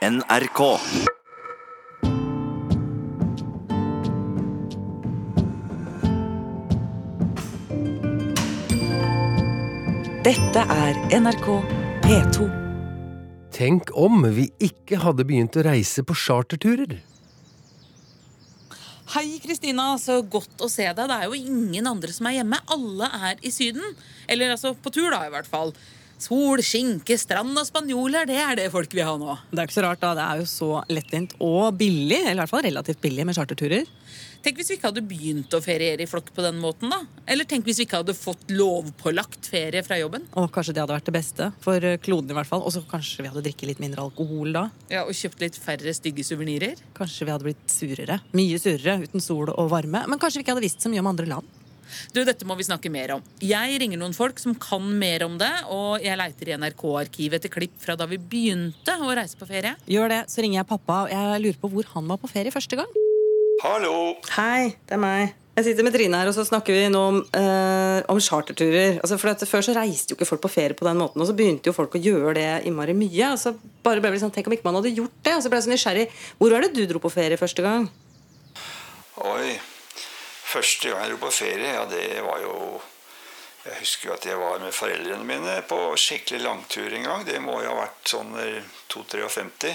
NRK. Dette er NRK P2. Tenk om vi ikke hadde begynt å reise på charterturer. Hei, Kristina. Så godt å se deg. Det er jo ingen andre som er hjemme. Alle er i Syden. Eller altså på tur, da, i hvert fall. Sol, skinke, strand og spanjoler, det er det folk vil ha nå. Det er ikke så rart, da. Det er jo så lettvint og billig, eller i hvert fall relativt billig med charterturer. Tenk hvis vi ikke hadde begynt å feriere i flokk på den måten, da. Eller tenk hvis vi ikke hadde fått lovpålagt ferie fra jobben. Og kanskje det hadde vært det beste for eh, kloden i hvert fall. Og så kanskje vi hadde drikket litt mindre alkohol da. Ja, Og kjøpt litt færre stygge suvenirer. Kanskje vi hadde blitt surere. Mye surere uten sol og varme. Men kanskje vi ikke hadde visst så mye om andre land. Du, dette må vi snakke mer om. Jeg ringer noen folk som kan mer om det, og jeg leiter i NRK-arkivet etter klipp fra da vi begynte å reise på ferie. Gjør det, så ringer jeg pappa, og jeg lurer på hvor han var på ferie første gang. Hallo! Hei, det er meg. Jeg sitter med Trine her, og så snakker vi nå om, eh, om charterturer. Altså, for at Før så reiste jo ikke folk på ferie på den måten, og så begynte jo folk å gjøre det innmari mye. Og så bare ble det sånn, Tenk om ikke man hadde gjort det. Og så ble jeg så nysgjerrig. Hvor var det du dro på ferie første gang? Oi. Første gang jeg dro på ferie, ja, det var jo Jeg husker jo at jeg var med foreldrene mine på skikkelig langtur en gang. Det må jo ha vært sånn 2-53.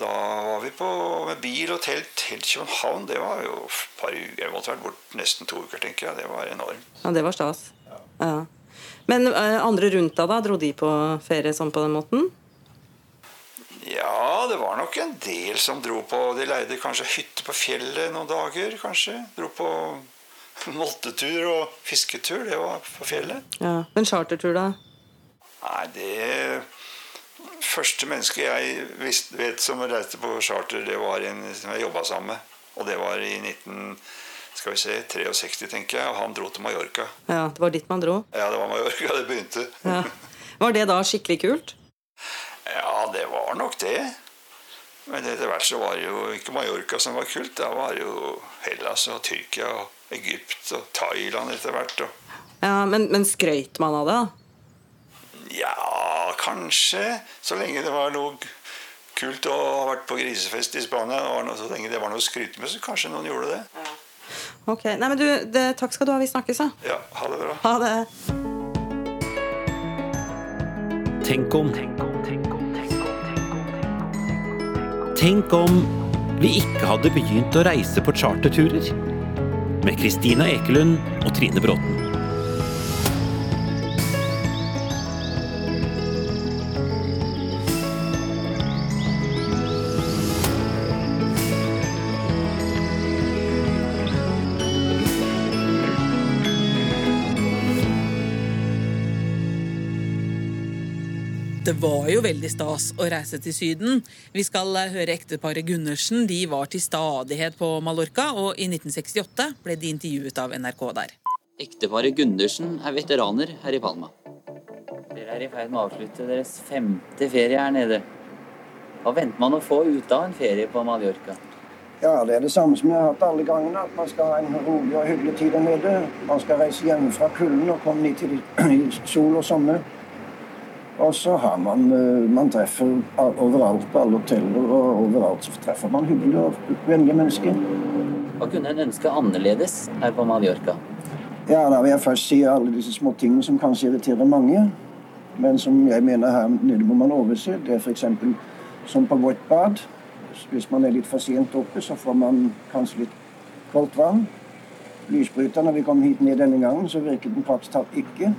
Da var vi på med bil og telt helt til København. Det var jo et par uker. Jeg måtte vært bort nesten to uker, tenker jeg. Det var enormt. Ja, det var stas. Ja. Men eh, andre rundt deg, da? Dro de på ferie sånn på den måten? Ja, det var nok en del som dro på De leide kanskje hytte på fjellet noen dager, kanskje. Dro på moltetur og fisketur. Det var på fjellet. Ja. Men chartertur, da? Nei, det Første mennesket jeg visst, vet som reiste på charter, det var en som jeg jobba sammen med. Og det var i 19... Skal vi se, 63, tenker jeg. Og han dro til Mallorca. Ja, Det var dit man dro? Ja, det var Mallorca det begynte. Ja. Var det da skikkelig kult? Ja, det var nok det. Men etter hvert så var det jo ikke Mallorca som var kult. Da var det jo Hellas og Tyrkia og Egypt og Thailand etter hvert. Og... Ja, Men, men skrøyt man av det? da? Ja, kanskje. Så lenge det var noe kult å ha vært på grisefest i Spania, og så lenge det var noe å skryte med, så kanskje noen gjorde det. Ok, nei, men du, det, Takk skal du ha. Vi snakkes, da. Ja, ha det bra. Ha det. Tenk om. Tenk om vi ikke hadde begynt å reise på charterturer. Med Kristina Ekelund og Trine Bråten. Det var jo veldig stas å reise til Syden. Vi skal eh, høre ekteparet Gundersen. De var til stadighet på Mallorca, og i 1968 ble de intervjuet av NRK der. Ekteparet Gundersen er veteraner her i Palma. Dere er i ferd med å avslutte deres femte ferie her nede. Hva venter man å få ut av en ferie på Mallorca? Ja, det er det samme som jeg har hatt alle gangene. At man skal ha en rolig og hyggelig tid der nede. Man skal reise hjem fra kulden og komme ned til sol og sommer. Og så har man eh, Man treffer overalt på alle hoteller, og overalt så treffer man hyggelige og vennlige mennesker. Hva kunne en ønske annerledes her på Mallorca? Ja, da vil jeg først si alle disse små tingene som kanskje irriterer mange, men som jeg mener her nede må man overse. Det er f.eks. som på vårt bad. Hvis man er litt for sent oppe, så får man kanskje litt kaldt vann. Lysbryteren, når vi kom hit ned denne gangen, så virket den praktisk talt ikke.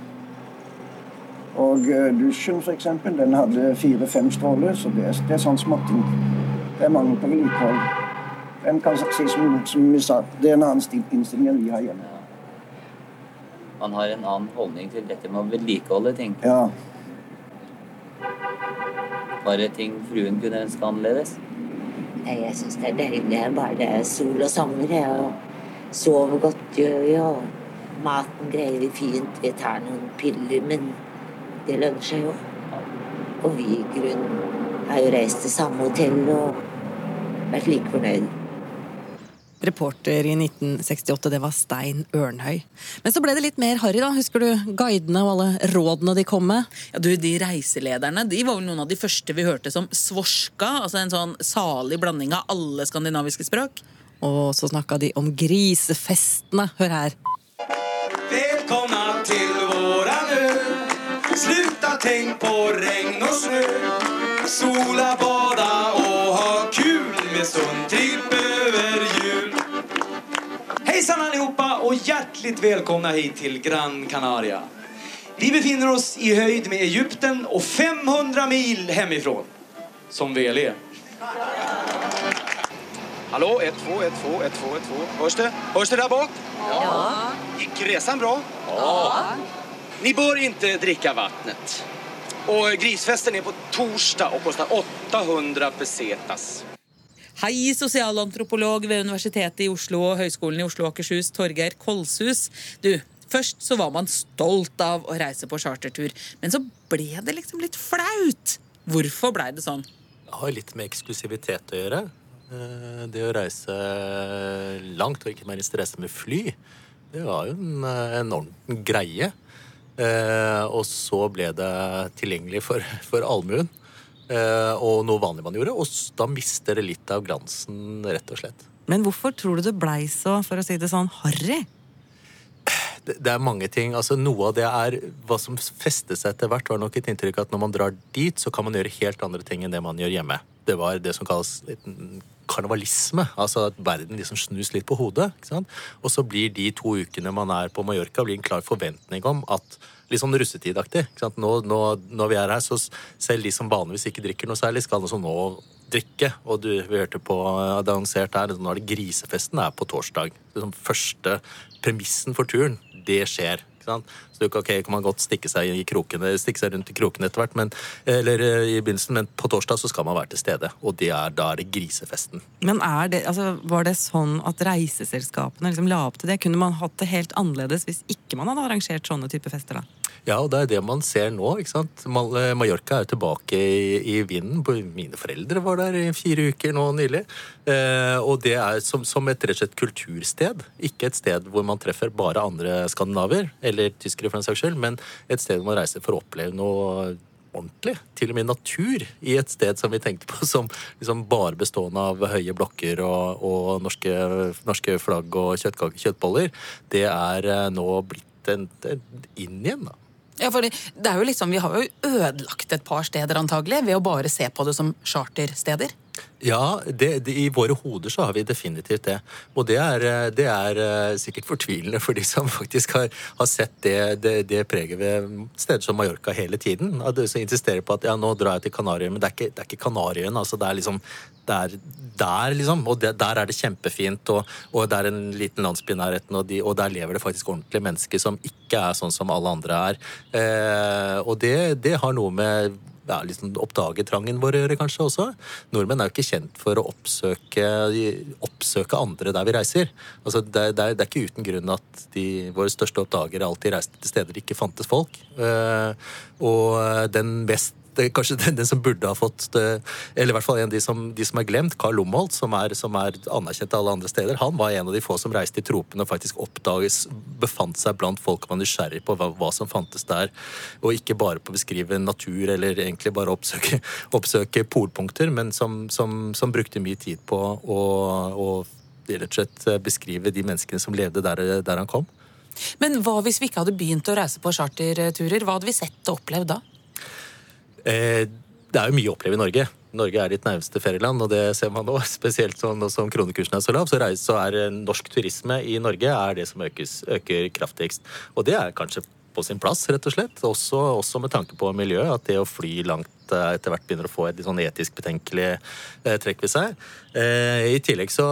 Og eh, dusjen, f.eks., den hadde fire-fem stråler, så det er, det er sånn småting. Det er mangel på vedlikehold. Den kan si som, som vi sa, det er en annen stil- innstilling enn vi har hjemme. Man har en annen holdning til dette med å vedlikeholde ting. Ja, Bare ting fruen kunne ønske annerledes. Nei, jeg syns det er deilig. Bare det er sol og sommer. Jeg, og sover godt, gjør vi. Og maten greier vi fint. Vi tar noen piller, men det lønner seg jo. Og vi i grunnen har jo reist til samme hotell og vært like fornøyd. Reporter i 1968, det var Stein Ørnhøi. Men så ble det litt mer harry, da. Husker du guidene og alle rådene de kom med? Ja, du, De reiselederne de var vel noen av de første vi hørte som svorska, altså en sånn salig blanding av alle skandinaviske språk. Og så snakka de om grisefestene. Hør her. Ö Sluta tänk på regn och snö Sola, bada och ha kul med stundtripp över jul Hejsan allihopa och hjärtligt välkomna hit till Gran Canaria. Vi befinner oss i höjd med Egypten och 500 mil hemifrån. Som väl är. Hallå, 1, 2, 1, 2, 1, 2, 1, 2. Hörs det? Hörs det där bak? Ja. Gick resan bra? Ja. Ni bör inte dricka vattnet. Och grisfesten är på torsdag och kostar 800 pesetas. Hei, sosialantropolog ved Universitetet i Oslo og Høgskolen i Oslo og Akershus, Torgeir Kolshus. Du, først så var man stolt av å reise på chartertur, men så ble det liksom litt flaut. Hvorfor blei det sånn? Det har litt med eksklusivitet å gjøre. Eh, Det å reise langt, og ikke minst reise med fly, det var jo en eh, enorm greie. Eh, Og så ble det tilgjengelig for, for allmuen. Eh, Og noe vanlig man gjorde. Og da mister det litt av glansen, rett og slett. Men hvorfor tror du det blei så, for å si det sånn, harry? det, det er mange ting. altså Noe av det er hva som festet seg etter hvert, var nok et inntrykk at når man drar dit, så kan man gjøre helt andre ting enn det man gjør hjemme. Det var det som kalles karnevalisme. Altså at verden liksom snus litt på hodet. ikke sant? Og så blir de to ukene man er på Mallorca, blir en klar forventning om at Litt sånn russetidaktig. Nå, nå, når vi er her, så selv de som vanligvis ikke drikker noe særlig, skal altså nå drikke. Og du, vi hørte på det annonsert her, nå er det grisefesten er på torsdag. Det er sånn første premissen for turen, det skjer. Så du kan, ok, kan man godt stikke seg, krokene, stikke seg rundt i krokene etter hvert, men, eller eh, i begynnelsen, men på torsdag så skal man være til stede. Og det er, da er det grisefesten. Men er det, altså, var det sånn at reiseselskapene liksom la opp til det? Kunne man hatt det helt annerledes hvis ikke man hadde arrangert sånne type fester? da? Ja, og det er det man ser nå. ikke sant? Eh, Mallorca er tilbake i, i vinden. Mine foreldre var der i fire uker nå nylig. Eh, og det er som, som et rett og slett kultursted. Ikke et sted hvor man treffer bare andre skandinaver, eller tyskere for den saks skyld, men et sted hvor man reiser for å oppleve noe ordentlig. Til og med natur i et sted som vi tenkte på som liksom bare bestående av høye blokker og, og norske, norske flagg og kjøttboller. Det er eh, nå blitt en, en, inn igjen, da. Ja, fordi det er jo liksom, Vi har jo ødelagt et par steder antagelig ved å bare se på det som chartersteder. Ja, det, det, i våre hoder så har vi definitivt det. Og det er, eh, det er eh, sikkert fortvilende for de som faktisk har, har sett det, det, preget ved steder som Mallorca hele tiden. At de som insisterer på at ja, nå drar jeg til Kanariøyene, men det er ikke, det ikke Kanariøyene. Altså, det er liksom det er der, liksom. Og det, der er det kjempefint, og, og det er en liten landsby i nærheten, og, de, og der lever det faktisk ordentlige mennesker som ikke er sånn som alle andre er. Eh, og det, det har noe med ja, liksom oppdagetrangen vår å gjøre, kanskje også. Nordmenn er jo ikke kjent for å oppsøke, oppsøke andre der vi reiser. Altså, det, det, er, det er ikke uten grunn at de, våre største oppdagere alltid reiste til steder det ikke fantes folk. Eh, og den mest det er kanskje den, som burde ha fått Eller i hvert fall en av de som, de som er glemt, Carl Lomholt, som er, som er anerkjent alle andre steder. Han var en av de få som reiste i tropene og faktisk oppdages, befant seg blant folk man er nysgjerrig på hva, hva som fantes der. Og ikke bare på å beskrive natur eller egentlig bare oppsøke, oppsøke polpunkter, men som, som, som brukte mye tid på å, å rett og slett beskrive de menneskene som levde der, der han kom. Men hva hvis vi ikke hadde begynt å reise på charterturer? Hva hadde vi sett og opplevd da? Eh, det er jo mye å oppleve i Norge. Norge er ditt nærmeste ferieland, og det ser man nå. Spesielt sånn, nå som kronekursen er så lav, så, reis, så er eh, norsk turisme i Norge er det som økes, øker kraftigst. Og det er kanskje på sin plass, rett og slett. Også, også med tanke på miljøet. At det å fly langt eh, etter hvert begynner å få et sånn etisk betenkelig trekk ved seg. I tillegg så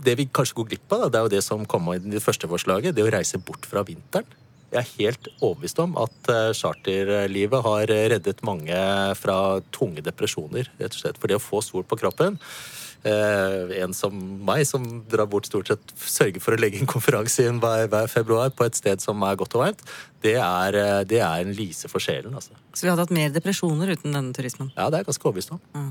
Det vi kanskje går glipp av, da, det er jo det som kom i det første forslaget. Det å reise bort fra vinteren. Jeg er helt overbevist om at eh, charterlivet har reddet mange fra tunge depresjoner. rett og slett. For det å få sol på kroppen eh, En som meg, som drar bort stort sett sørger for å legge en konferanse inn hver, hver februar på et sted som er godt og varmt, det er, eh, det er en lise for sjelen. altså. Så vi hadde hatt mer depresjoner uten denne turismen. Ja, det er jeg ganske overbevist om. Ja.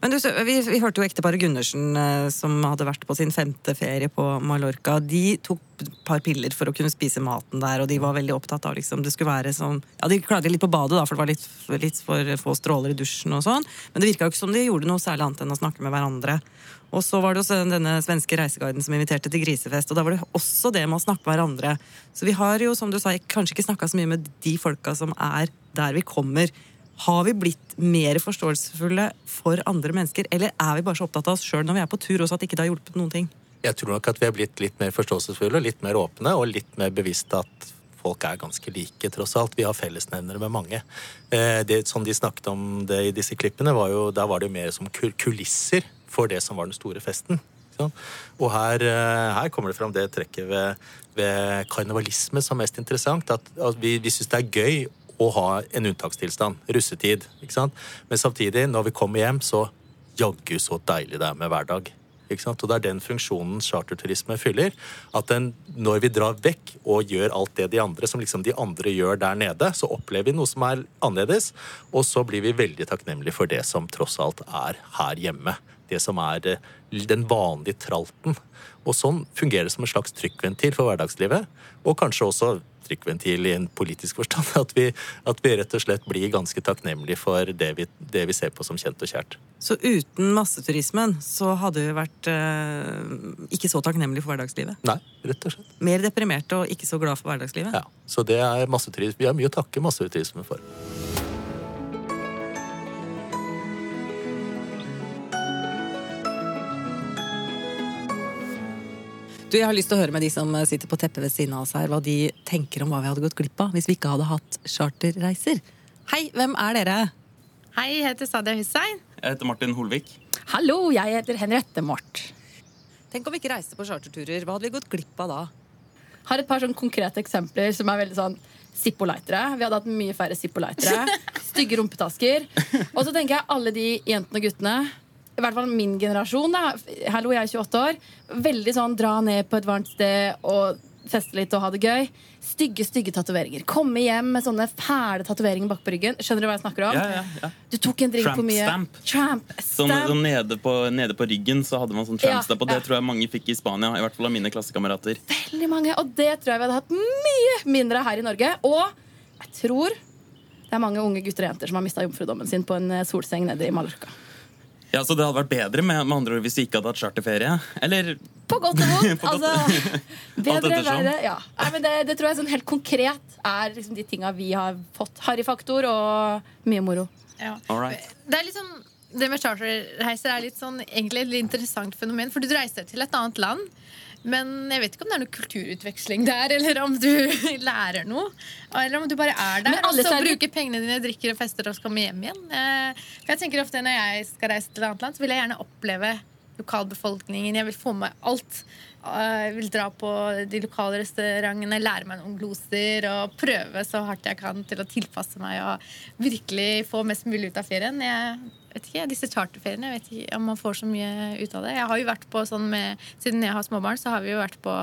Men du, vi, vi hørte jo ekteparet Gundersen, eh, som hadde vært på sin femte ferie på Mallorca. De tok et par piller for å kunne spise maten der, og de var veldig opptatt av liksom, det skulle være sånn Ja, de klagde litt på badet, da, for det var litt, litt for få stråler i dusjen og sånn. Men det virka jo ikke som de gjorde noe særlig annet enn å snakke med hverandre. Og så var det også denne svenske reiseguiden som inviterte til grisefest, og da var det også det med å snakke med hverandre. Så vi har jo, som du sa, kanskje ikke snakka så mye med de folka som er der vi kommer. Har vi blitt mer forståelsesfulle for andre mennesker, eller er vi bare så opptatt av oss sjøl når vi er på tur, også at ikke det har hjulpet noen ting? Jeg tror nok at vi er blitt litt mer forståelsesfulle, litt mer åpne og litt mer bevisste at folk er ganske like, tross alt. Vi har fellesnevnere med mange. Eh, Det som de snakket om det i disse klippene, var jo, da var det jo mer som kulisser for det som var den store festen. Og her, eh, her kommer det fram det trekket ved, ved karnevalisme som er mest interessant. At, at vi, vi syns det er gøy å ha en unntakstilstand. Russetid. ikke sant? Men samtidig, når vi kommer hjem, så jaggu så deilig det er med hverdag. Ikke sant? Og det er den funksjonen charterturisme fyller. At den, når vi drar vekk og gjør alt det de andre som liksom de andre gjør der nede, så opplever vi noe som er annerledes, og så blir vi veldig takknemlige for det som tross alt er her hjemme. Det som er eh, den vanlige tralten. Og sånn fungerer det som en slags trykkventil for hverdagslivet. Og kanskje også trykkventil i en politisk forstand. At vi, at vi rett og slett blir ganske takknemlige for det vi, det vi ser på som kjent og kjært. Så uten masseturismen så hadde vi vært eh, ikke så takknemlige for hverdagslivet. Nei, rett og slett. Mer deprimerte og ikke så glad for hverdagslivet. Ja, så det er masseturisme. Vi har mye å takke masseturismen for. Du, Jeg har lyst til å høre med de som sitter på teppet ved siden av oss her, hva de tenker om hva vi hadde gått glipp av hvis vi ikke hadde hatt charterreiser. Hei, hvem er dere? Hei, jeg heter Sadia Hussein. Jeg heter Martin Holvik. Hallo, jeg heter Henriette Mort. Tenk om vi ikke reiste på charterturer. Hva hadde vi gått glipp av da? Har et par sånn konkrete eksempler som er veldig sånn Zippo-lightere. Vi hadde hatt mye færre Zippo-lightere. Stygge rumpetasker. Og så tenker jeg alle de jentene og guttene i hvert fall min generasjon, da. Hallo, jeg er 28 år. Veldig sånn dra ned på et varmt sted og feste litt og ha det gøy. Stygge, stygge tatoveringer. Komme hjem med sånne fæle tatoveringer bak på ryggen. Skjønner du hva jeg snakker om? Ja, ja, ja. Du tok en drink Tramp for mye. stamp. Tramp Sånn, stamp. sånn nede, på, nede på ryggen så hadde man sånn tramp stamp, og det ja. tror jeg mange fikk i Spania. I hvert fall av mine klassekamerater. Veldig mange, og det tror jeg vi hadde hatt mye mindre her i Norge. Og jeg tror det er mange unge gutter og jenter som har mista jomfrudommen sin på en eh, solseng nede i Mallorca. Ja, Så det hadde vært bedre med, med andre ord hvis vi ikke hadde hatt charterferie? Eller På godt og vondt. Altså, bedre, verre. Ja. Nei, men det, det tror jeg sånn helt konkret er liksom de tinga vi har fått. Harryfaktor og mye moro. Ja. Det er litt sånn det med charterreiser er litt sånn, egentlig et litt interessant fenomen. For du reiser til et annet land, men jeg vet ikke om det er noe kulturutveksling der, eller om du lærer noe. Eller om du bare er der og så bruker pengene dine, drikker og fester og så kommer hjem igjen. Eh, For jeg tenker ofte Når jeg skal reise til et annet land, så vil jeg gjerne oppleve lokalbefolkningen. Jeg vil få med alt. Eh, Jeg vil dra på de lokale restaurantene, lære meg noen gloser og prøve så hardt jeg kan til å tilpasse meg og virkelig få mest mulig ut av ferien. Jeg vet ikke, Disse charterferiene, jeg vet ikke om man får så mye ut av det. Jeg har jo vært på sånn med, Siden jeg har småbarn, så har vi jo vært på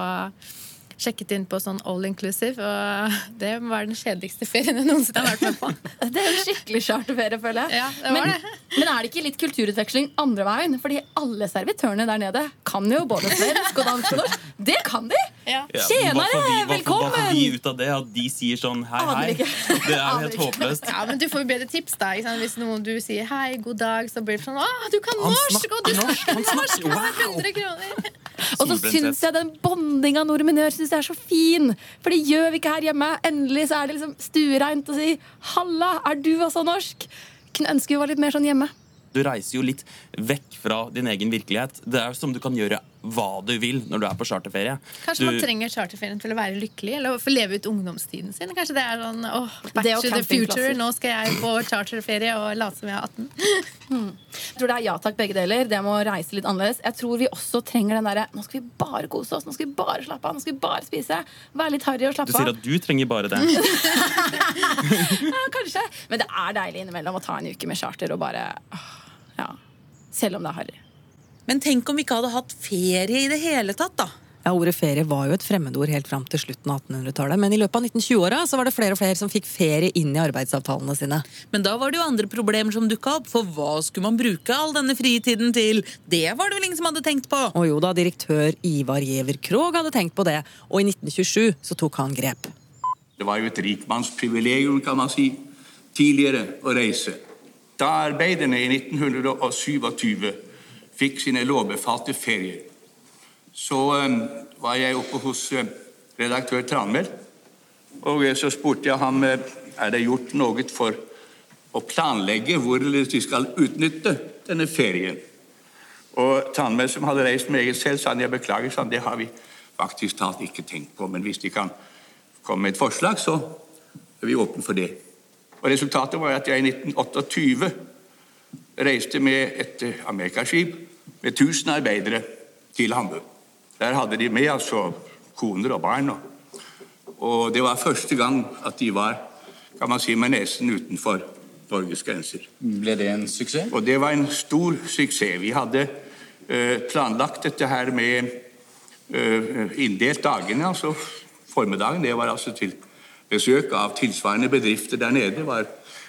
sjekket inn på sånn all inclusive, og det var den kjedeligste ferien jeg noensinne har vært med på. Det er jo skikkelig charterferie, føler jeg. Ja, det var men, det. men er det ikke litt kulturutveksling andre veien? Fordi alle servitørene der nede kan jo både svensk og dansk og norsk. Det kan de! Ja, Tjenere, velkommen! vi- hva får- Hva får vi ut av det? At de sier sånn hei, hei? Det er jo helt håpløst. Ja, men Du får jo bedre tips da ikke sant? hvis noen du sier 'hei, god dag', så blir det sånn 'Å, du kan norsk!' Og du snakker norsk! Wow. Det er 100 kroner. Og så syns jeg den bondinga nordmenn gjør, synes jeg er så fin. For det gjør vi ikke her hjemme. Endelig så er det liksom stuereint å si 'halla, er du også norsk'? Kunne ønske vi var litt mer sånn hjemme. Du reiser jo litt vekk fra din egen virkelighet. Det er som du kan gjøre hva du vil når du er på charterferie. Kanskje du, man trenger charterferien til å være lykkelig, eller for å leve ut ungdomstiden sin. Kanskje det er sånn åh, back Det og to the future, nå skal jeg på charterferie og late som jeg er 18. Jeg tror det er ja takk, begge deler. Det må reise litt annerledes. Jeg tror vi også trenger den derre Nå skal vi bare kose oss, nå skal vi bare slappe av, nå skal vi bare spise. Være litt harry og slappe av. du sier at du trenger bare det. Ja, kanskje. Men det er deilig innimellom å ta en uke med charter og bare åh, Ja. Selv om det er harry. Men tenk om vi ikke hadde hatt ferie i det hele tatt, da. Ja, Ordet ferie var jo et fremmedord helt fram til slutten av 1800-tallet, men i løpet av 1920-åra så var det flere og flere som fikk ferie inn i arbeidsavtalene sine. Men da var det jo andre problemer som dukka opp, for hva skulle man bruke all denne fritiden til? Det var det vel ingen som hadde tenkt på? Og jo da, direktør Ivar Giæver Krog hadde tenkt på det, og i 1927 så tok han grep. Det var jo et rikmannsprivilegium, kan man si, tidligere å reise. Da arbeiderne i 1927 fikk sine lovbefalte ferier, så um, var jeg oppe hos uh, redaktør Tranmæl, og uh, så spurte jeg ham er det gjort noe for å planlegge hvordan de skal utnytte denne ferien. Og Tranmæl, som hadde reist meget selv, sa han jeg beklager, sa han, det har vi faktisk talt ikke tenkt på, men hvis de kan komme med et forslag, så er vi åpne for det. Og Resultatet var at jeg i 1928 reiste med et amerikaskip med 1000 arbeidere til Hamburg. Der hadde de med altså koner og barn. Og det var første gang at de var kan man si, med nesen utenfor Norges grenser. Ble det en suksess? Og det var en stor suksess. Vi hadde uh, planlagt dette her med uh, inndelt dagene. altså Formiddagen det var altså til besøk av tilsvarende bedrifter der nede. Var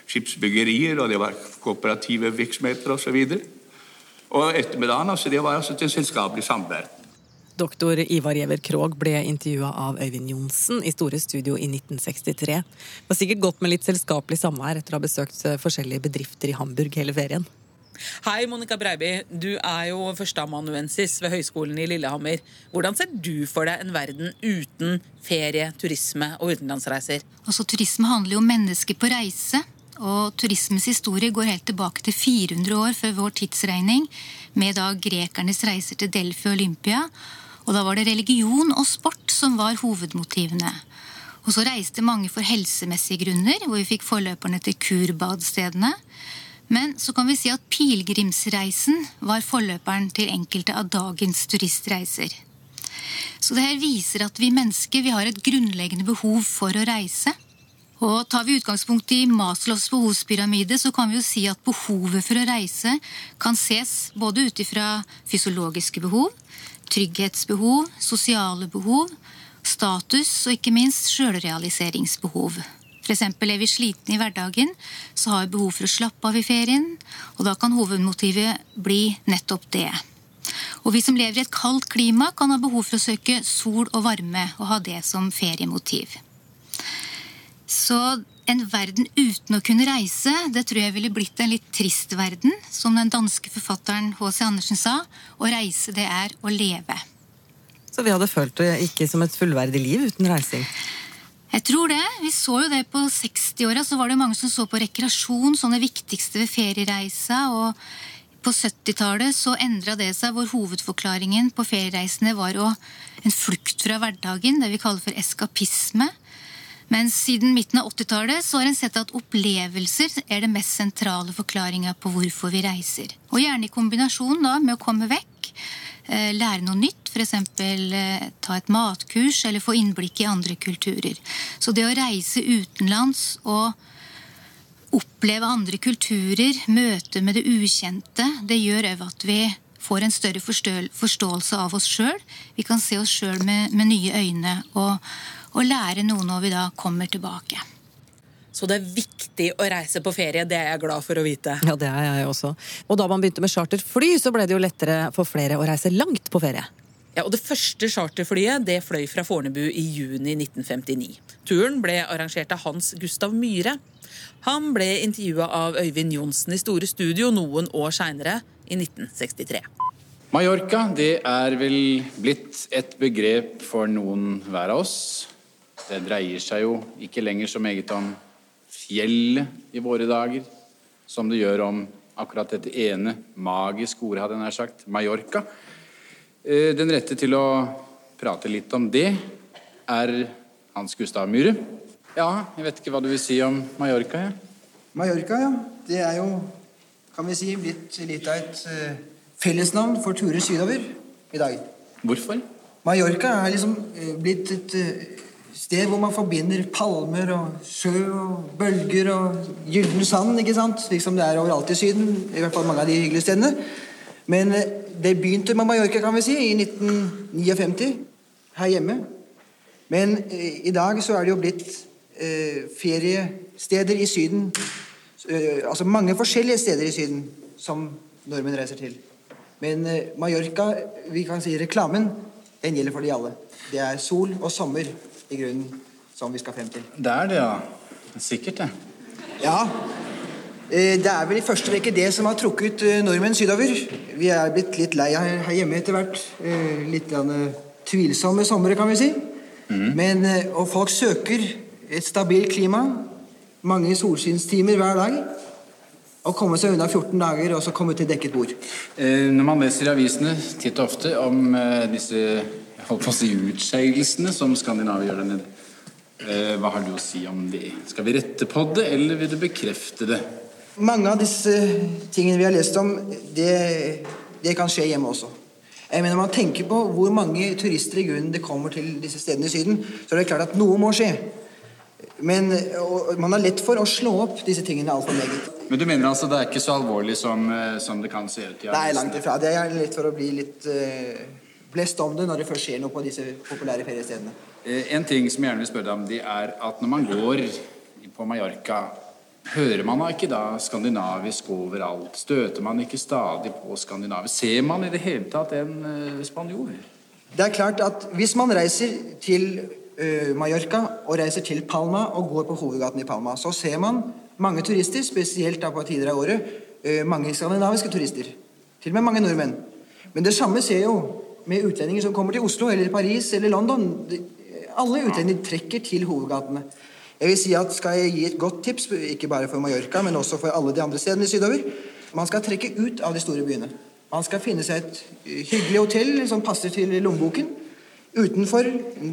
skipsbyggerier, og det var kooperative virksomheter osv. Og, så og ettermiddagen altså, det var altså til selskapelig samvær. Doktor Ivar Giæver Krog ble intervjua av Øyvind Johnsen i Store Studio i 1963. Det var sikkert godt med litt selskapelig samvær etter å ha besøkt forskjellige bedrifter i Hamburg hele ferien. Hei, Monica Breiby. Du er jo førsteamanuensis ved Høgskolen i Lillehammer. Hvordan ser du for deg en verden uten ferie, turisme og utenlandsreiser? Altså, Turisme handler jo om mennesker på reise. Og turismens historie går helt tilbake til 400 år før vår tidsregning, med da grekernes reiser til Delfi og Olympia. Og da var det religion og sport som var hovedmotivene. Og så reiste mange for helsemessige grunner, hvor vi fikk forløperne til kurbadstedene. Men så kan vi si at pilegrimsreisen var forløperen til enkelte av dagens turistreiser. Så det her viser at vi mennesker vi har et grunnleggende behov for å reise. Og Tar vi utgangspunkt i Maslows behovspyramide, så kan vi jo si at behovet for å reise kan ses både ut ifra fysiologiske behov, trygghetsbehov, sosiale behov, status og ikke minst sjølrealiseringsbehov. F.eks. er vi slitne i hverdagen, så har vi behov for å slappe av i ferien. Og da kan hovedmotivet bli nettopp det. Og vi som lever i et kaldt klima, kan ha behov for å søke sol og varme og ha det som feriemotiv. Så en verden uten å kunne reise, det tror jeg ville blitt en litt trist verden. Som den danske forfatteren H.C. Andersen sa, å reise det er å leve. Så vi hadde følt det ikke som et fullverdig liv uten reising? Jeg tror det. Vi så jo det på 60-åra. Så var det mange som så på rekreasjon som det viktigste ved feriereisa. Og på 70-tallet så endra det seg, hvor hovedforklaringen på feriereisene var å, en flukt fra hverdagen, det vi kaller for eskapisme. Men siden midten av 80-tallet så har en sett at opplevelser er det mest sentrale forklaringa på hvorfor vi reiser. Og gjerne i kombinasjon da med å komme vekk, eh, lære noe nytt, f.eks. Eh, ta et matkurs eller få innblikk i andre kulturer. Så det å reise utenlands og oppleve andre kulturer, møte med det ukjente, det gjør òg at vi får en større forståelse av oss sjøl. Vi kan se oss sjøl med, med nye øyne. og og lære noe når vi da kommer tilbake. Så det er viktig å reise på ferie. Det er jeg glad for å vite. Ja, det er jeg også. Og da man begynte med charterfly, så ble det jo lettere for flere å reise langt på ferie. Ja, og Det første charterflyet det fløy fra Fornebu i juni 1959. Turen ble arrangert av Hans Gustav Myhre. Han ble intervjua av Øyvind Johnsen i Store Studio noen år seinere, i 1963. Mallorca det er vel blitt et begrep for noen hver av oss. Det dreier seg jo ikke lenger så meget om fjellet i våre dager som det gjør om akkurat dette ene magiske ordet, hadde jeg nær sagt, Mallorca. Eh, den rette til å prate litt om det er Hans Gustav Myhre. Ja, jeg vet ikke hva du vil si om Mallorca? Ja. Mallorca, ja. Det er jo, kan vi si, blitt litt av et uh, fellesnavn for turer sydover i dag. Hvorfor? Mallorca er liksom uh, blitt et sted hvor man forbinder palmer og sjø og bølger og gyllen sand, ikke sant? slik som det er overalt i Syden. I hvert fall mange av de hyggelige stedene. Men eh, det begynte med Mallorca, kan vi si, i 1959. her hjemme. Men eh, i dag så er det jo blitt eh, feriesteder i Syden. Eh, altså mange forskjellige steder i Syden som nordmenn reiser til. Men eh, Mallorca, vi kan si reklamen, den gjelder for de alle. Det er sol og sommer i grunnen som vi skal frem til. Det er det, ja. Sikkert, det. Ja. Eh, Det er vel i første rekke det som har trukket eh, nordmenn sydover. Vi er blitt litt lei her hjemme etter hvert. Eh, Litt tvilsomme somre, kan vi si. Men, eh, og folk søker et stabilt klima, mange solskinnstimer hver dag. Og komme seg unna 14 dager og så komme til dekket bord. Eh, Når man leser i avisene titt og ofte om disse holdt på å si utskeielsene som Skandinavia gjør der nede, eh, hva har du å si om det? Skal vi rette på det, eller vil du bekrefte det? Mange av disse tingene vi har lest om, det, det kan skje hjemme også. Jeg mener, man tenker på hvor mange turister i grunnen det kommer til disse stedene i Syden, så er det klart at noe må skje. Men og, man har lett for å slå opp disse tingene altfor meget. Men du mener altså det er ikke så alvorlig som, eh, som det kan se ut? i Nei, langt ifra. Det er lett for å bli litt uh, blest om det når det først skjer noe på disse populære feriestedene. Eh, En ting som jeg gjerne vil spørre deg om, det er at når man går på Mallorca, hører man da ikke da skandinavisk overalt? Støter man ikke stadig på skandinavisk? Ser man i det hele tatt en eh, spanjol? Det er klart at hvis man reiser til eh, Mallorca og reiser til Palma og går på hovedgaten i Palma, så ser man mange turister, spesielt da på tider av året, mange skandinaviske turister. Til og med mange nordmenn. Men det samme ser jo med utlendinger som kommer til Oslo eller Paris eller London. Alle utlendinger trekker til hovedgatene. Jeg vil si at Skal jeg gi et godt tips, ikke bare for Mallorca, men også for alle de andre stedene sydover Man skal trekke ut av de store byene. Man skal finne seg et eh, hyggelig hotell som passer til lommeboken. Utenfor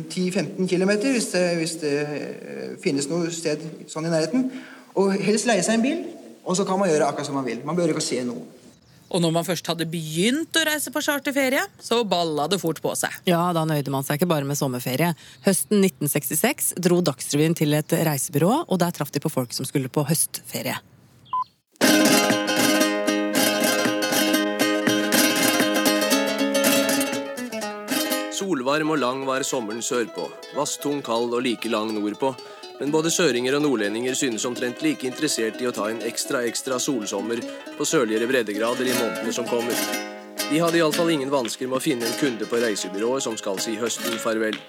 10-15 km, hvis hvis det eh, finnes noe sted sånn i nærheten. Og helst leie seg en bil, og så kan man gjøre akkurat som man vil. Man behøver ikke se noe. Og når man først hadde begynt å reise på charterferie, så balla det fort på seg. Ja, da nøyde man seg ikke bare med sommerferie. Høsten 1966 dro Dagsrevyen til et reisebyrå, og der traff de på folk som skulle på høstferie. Solvarm og lang var sommeren sørpå, vasstung, kald og like lang nordpå. Men både søringer og nordlendinger synes omtrent like interessert i å ta en ekstra ekstra solsommer på sørligere breddegrader i månedene som kommer. De hadde iallfall ingen vansker med å finne en kunde på reisebyrået som skal si høsten farvel.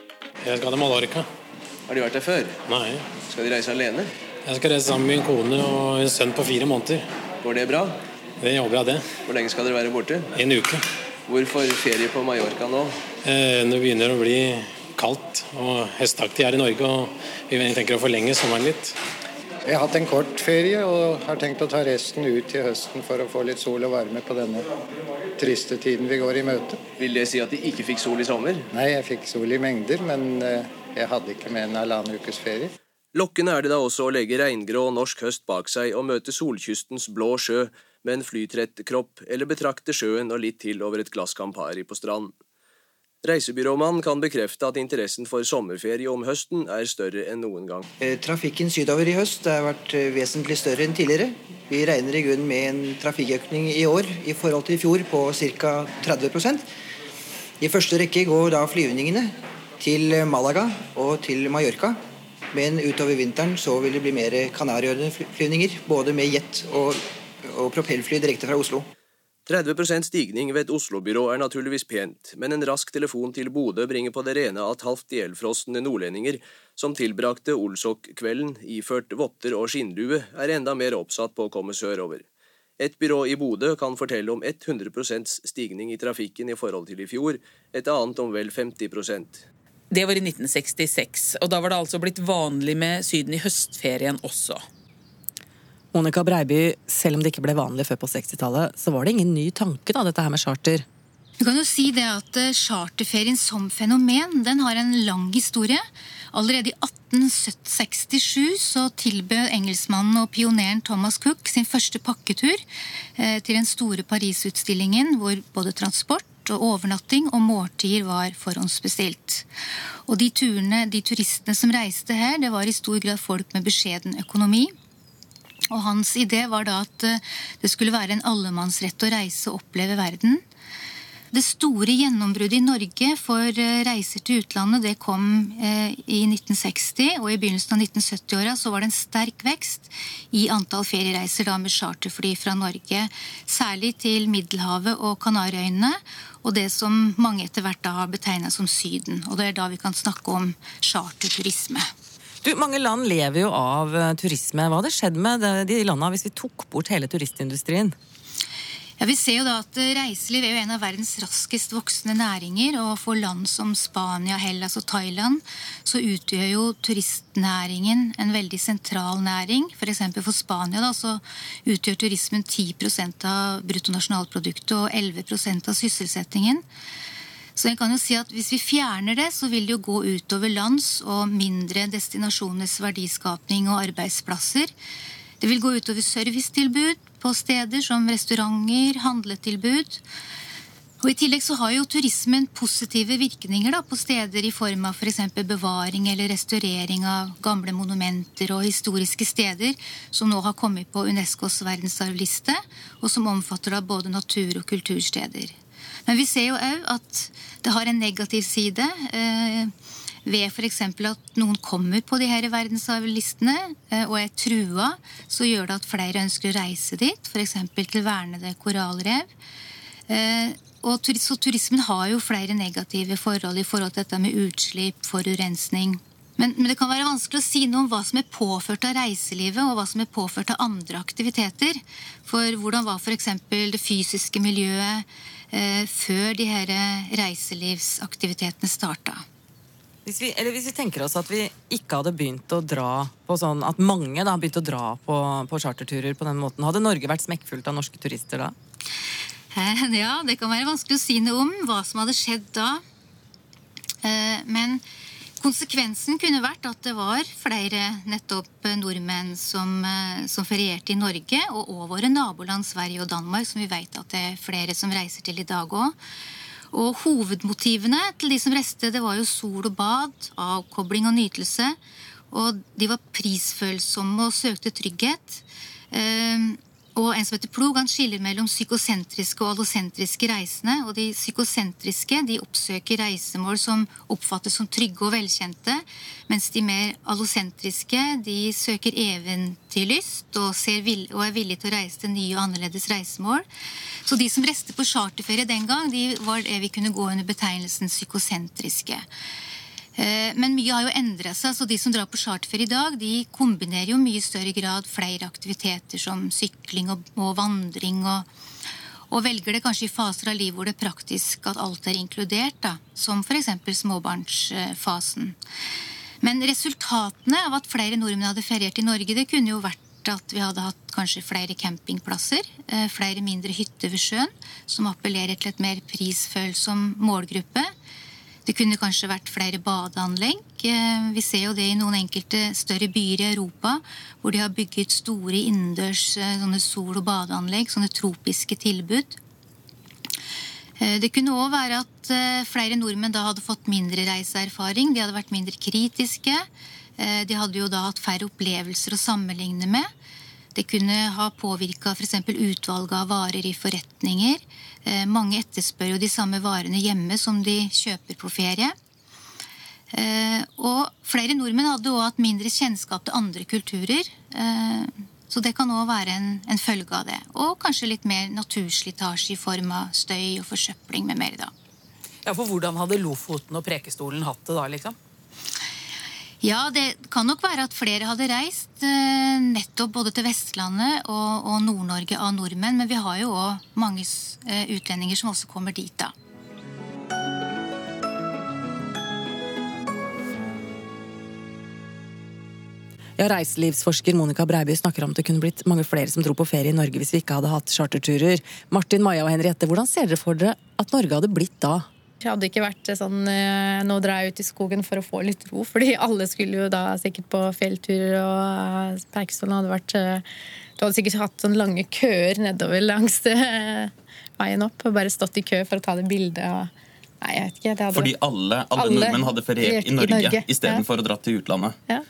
Jeg skal til Mallorca. Har de vært der før? Nei. Skal de reise alene? Jeg skal reise sammen med min kone og en sønn på fire måneder. Går det bra? Det jobber jeg det. Hvor lenge skal dere være borte? En uke. Hvorfor ferie på Mallorca nå? Eh, det begynner å bli kaldt og hesteaktig her i Norge, og vi tenker å forlenge sommeren litt. Jeg har hatt en kort ferie og har tenkt å ta resten ut til høsten for å få litt sol og varme på denne triste tiden vi går i møte. Vil det si at de ikke fikk sol i sommer? Nei, jeg fikk sol i mengder, men eh, jeg hadde ikke med en halvannen ukes ferie. Lokkende er det da også å legge regngrå norsk høst bak seg og møte solkystens blå sjø med en flytrett kropp, eller betrakte sjøen og litt til over et glass Campari på strand. Reisebyråmannen kan bekrefte at interessen for sommerferie om høsten er større enn noen gang. Eh, Trafikken sydover i høst har vært eh, vesentlig større enn tidligere. Vi regner i grunnen med en trafikkøkning i år i forhold til i fjor på ca. 30% I første rekke går da flyvningene til Malaga og til Mallorca. Men utover vinteren så vil det bli mer Kanariøyene-flyvninger, både med jet og, og propellfly direkte fra Oslo. 30% stigning ved et Oslo-byrå er naturligvis pent, men en rask telefon til Bodø bringer på det rene at halvt ihjelfrosne nordlendinger som tilbrakte Olsok-kvelden iført votter og skinnlue, er enda mer oppsatt på å komme sørover. Et byrå i Bodø kan fortelle om 100% stigning i trafikken i forhold til i fjor, et annet om vel 50% Det var i 1966, og da var det altså blitt vanlig med Syden i høstferien også. Monica Breiby, selv om det ikke ble vanlig før på 60-tallet, så var det ingen ny tanke, da, dette her med charter. Du kan jo si det at eh, charterferien som fenomen den har en lang historie. Allerede i 1867 så tilbød engelskmannen og pioneren Thomas Cook sin første pakketur eh, til den store Paris-utstillingen hvor både transport og overnatting og måltider var forhåndsbestilt. Og de turene, de turistene som reiste her, det var i stor grad folk med beskjeden økonomi. Og hans idé var da at eh, det skulle være en allemannsrett å reise og oppleve verden. det store gjennombruddet i Norge for eh, reiser til utlandet det kom eh, i 1960, og i begynnelsen av 1970-åra så var det en sterk vekst i antall feriereiser da med charterfly fra Norge, særlig til Middelhavet og Kanariøyene, og det som mange etter hvert da har betegna som Syden. Og det er da vi kan snakke om charterturisme. Du, Mange land lever jo av eh, turisme. Hva hadde skjedd med de landene hvis vi tok bort hele turistindustrien? Ja, Vi ser jo da at Reiseliv er jo en av verdens raskest voksende næringer. Og for land som Spania, Hellas og Thailand så utgjør jo turistnæringen en veldig sentral næring. F.eks. For, for Spania da, så utgjør turismen 10% av bruttonasjonalproduktet og 11% av sysselsettingen. Så jeg kan jo si at Hvis vi fjerner det, så vil det jo gå utover lands og mindre destinasjoners verdiskapning og arbeidsplasser. Det vil gå utover servicetilbud på steder som restauranter, handletilbud. Og I tillegg så har jo turismen positive virkninger da, på steder i form av f.eks. bevaring eller restaurering av gamle monumenter og historiske steder som nå har kommet på Unescos verdensarvliste, og som omfatter da både natur- og kultursteder. Men vi ser jo òg at det har en negativ side. Eh, ved f.eks. at noen kommer på de her verdensarvlistene eh, og er trua, så gjør det at flere ønsker å reise dit, f.eks. til vernede korallrev. Eh, og så turismen har jo flere negative forhold i forhold til dette med utslipp, forurensning. Men, men det kan være vanskelig å si noe om hva som er påført av reiselivet, og hva som er påført av andre aktiviteter. For hvordan var f.eks. det fysiske miljøet før de her reiselivsaktivitetene starta? Hvis vi, eller hvis vi tenker oss at vi ikke hadde begynt å dra på sånn At mange da begynte å dra på, på charterturer på den måten, hadde Norge vært smekkfullt av norske turister da? Eh, Ja, det kan være vanskelig å si noe om hva som hadde skjedd da. Eh, Men konsekvensen kunne vært at det var flere nettopp nordmenn som, eh, som ferierte i Norge, og også våre naboland Sverige og Danmark, som vi vet at det er flere som reiser til i dag òg. Og hovedmotivene til de som reiste, det var jo sol og bad, avkobling og nytelse. Og de var prisfølsomme og søkte trygghet. Og en som heter Plog, han skiller mellom psykosentriske og allosentriske reisende. Og de psykosentriske de oppsøker reisemål som oppfattes som trygge og velkjente. Mens de mer allosentriske de søker eventyrlyst og, og er villige til å reise til nye og annerledes reisemål. Så de som reiste på charterferie den gang, de var det vi kunne gå under betegnelsen psykosentriske. Eh, Men mye har jo endra seg, så de som drar på charterferie i dag, de kombinerer jo mye større grad flere aktiviteter som sykling og, og vandring. Og, og velger det kanskje i faser av livet hvor det er praktisk at alt er inkludert, da, som f.eks. småbarnsfasen. Men resultatene av at flere nordmenn hadde feriert i Norge, det kunne jo vært at vi hadde hatt kanskje flere campingplasser, eh, flere mindre hytter ved sjøen, som appellerer til et mer prisfølsom målgruppe. Det kunne kanskje vært flere badeanlegg. Eh, Vi ser jo det i noen enkelte større byer i Europa, hvor de har bygget store innendørs eh, sol- og badeanlegg, sånne tropiske tilbud. Eh, Det kunne òg være at flere nordmenn da hadde fått mindre reiseerfaring. De hadde vært mindre kritiske. De hadde jo da hatt færre opplevelser å sammenligne med. Det kunne ha påvirka f.eks. utvalget av varer i forretninger. Eh, Mange etterspør jo de samme varene hjemme som de kjøper på ferie. Eh, Og flere nordmenn hadde òg hatt mindre kjennskap til andre kulturer. Eh, Så det kan òg være en, en følge av det. Og kanskje litt mer naturslitasje i form av støy og forsøpling med mer. da. Ja, for hvordan hadde Lofoten og Prekestolen hatt det da, liksom? Ja, det kan nok være at flere hadde reist eh, nettopp både til Vestlandet og, og Nord-Norge av nordmenn, men vi har jo òg mange eh, utlendinger som også kommer dit, da. Ja, Reiselivsforsker Monica Breiby snakker om at det kunne blitt mange flere som dro på ferie i Norge hvis vi ikke hadde hatt charterturer. Martin, Maja og Henriette, hvordan ser dere for dere at Norge hadde blitt da? Det hadde ikke vært sånn eh, Nå drar jeg ut i skogen for å få litt ro. Fordi alle skulle jo da sikkert på fjellturer, og eh, Preikestolen hadde vært eh, Du hadde sikkert hatt sånne lange køer nedover langs eh, veien opp. Og bare stått i kø for å ta det bildet. Og, nei, jeg vet ikke. Det hadde, Fordi alle, alle, Alle nordmenn hadde feriert i Norge, Norge, istedenfor å dra til utlandet. Ja.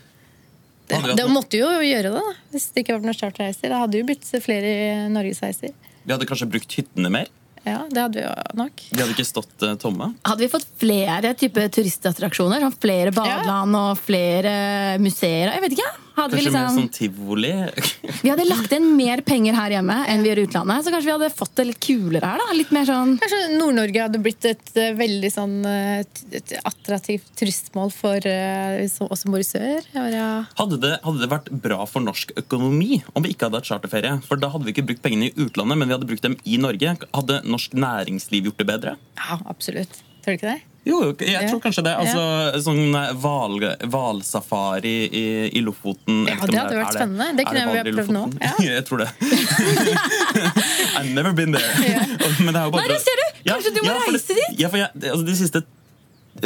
Det, det måtte jo gjøre det, da, hvis det ikke var noen charterreiser. Det hadde jo blitt flere norgesreiser. Vi hadde kanskje brukt hyttene mer. Ja, det hadde vi jo nok. De hadde ikke stått uh, tomme. Hadde vi fått flere type turistattraksjoner, flere badeland og flere museer Jeg vet ikke. Hadde vi, Kanskje mer liksom, sånn tivoli? vi hadde lagt inn mer penger her hjemme enn vi gjør i utlandet, så kanskje vi hadde fått det litt kulere her. da Litt mer sånn Kanskje Nord-Norge hadde blitt et uh, veldig sånn uh, et attraktivt turistmål for uh, oss som bor i sør. Ja. Hadde det, hadde det vært bra for norsk økonomi om vi ikke hadde hatt charterferie? For da hadde vi ikke brukt pengene i utlandet, men vi hadde brukt dem i Norge. Hadde norsk næringsliv gjort det bedre? ja, absolutt. Tror du ikke det? Jo, jeg tror kanskje det. Altså, Sånn eh, hval- hvalsafari i, i Lofoten Ja, det hadde vært spennende. Det det kunne vi ha prøvd nå. Ja. jeg tror det. I've never been there. Men det er jo bare Nei, ser du! Kanskje du må reise dit? Ja, for jeg, altså, De siste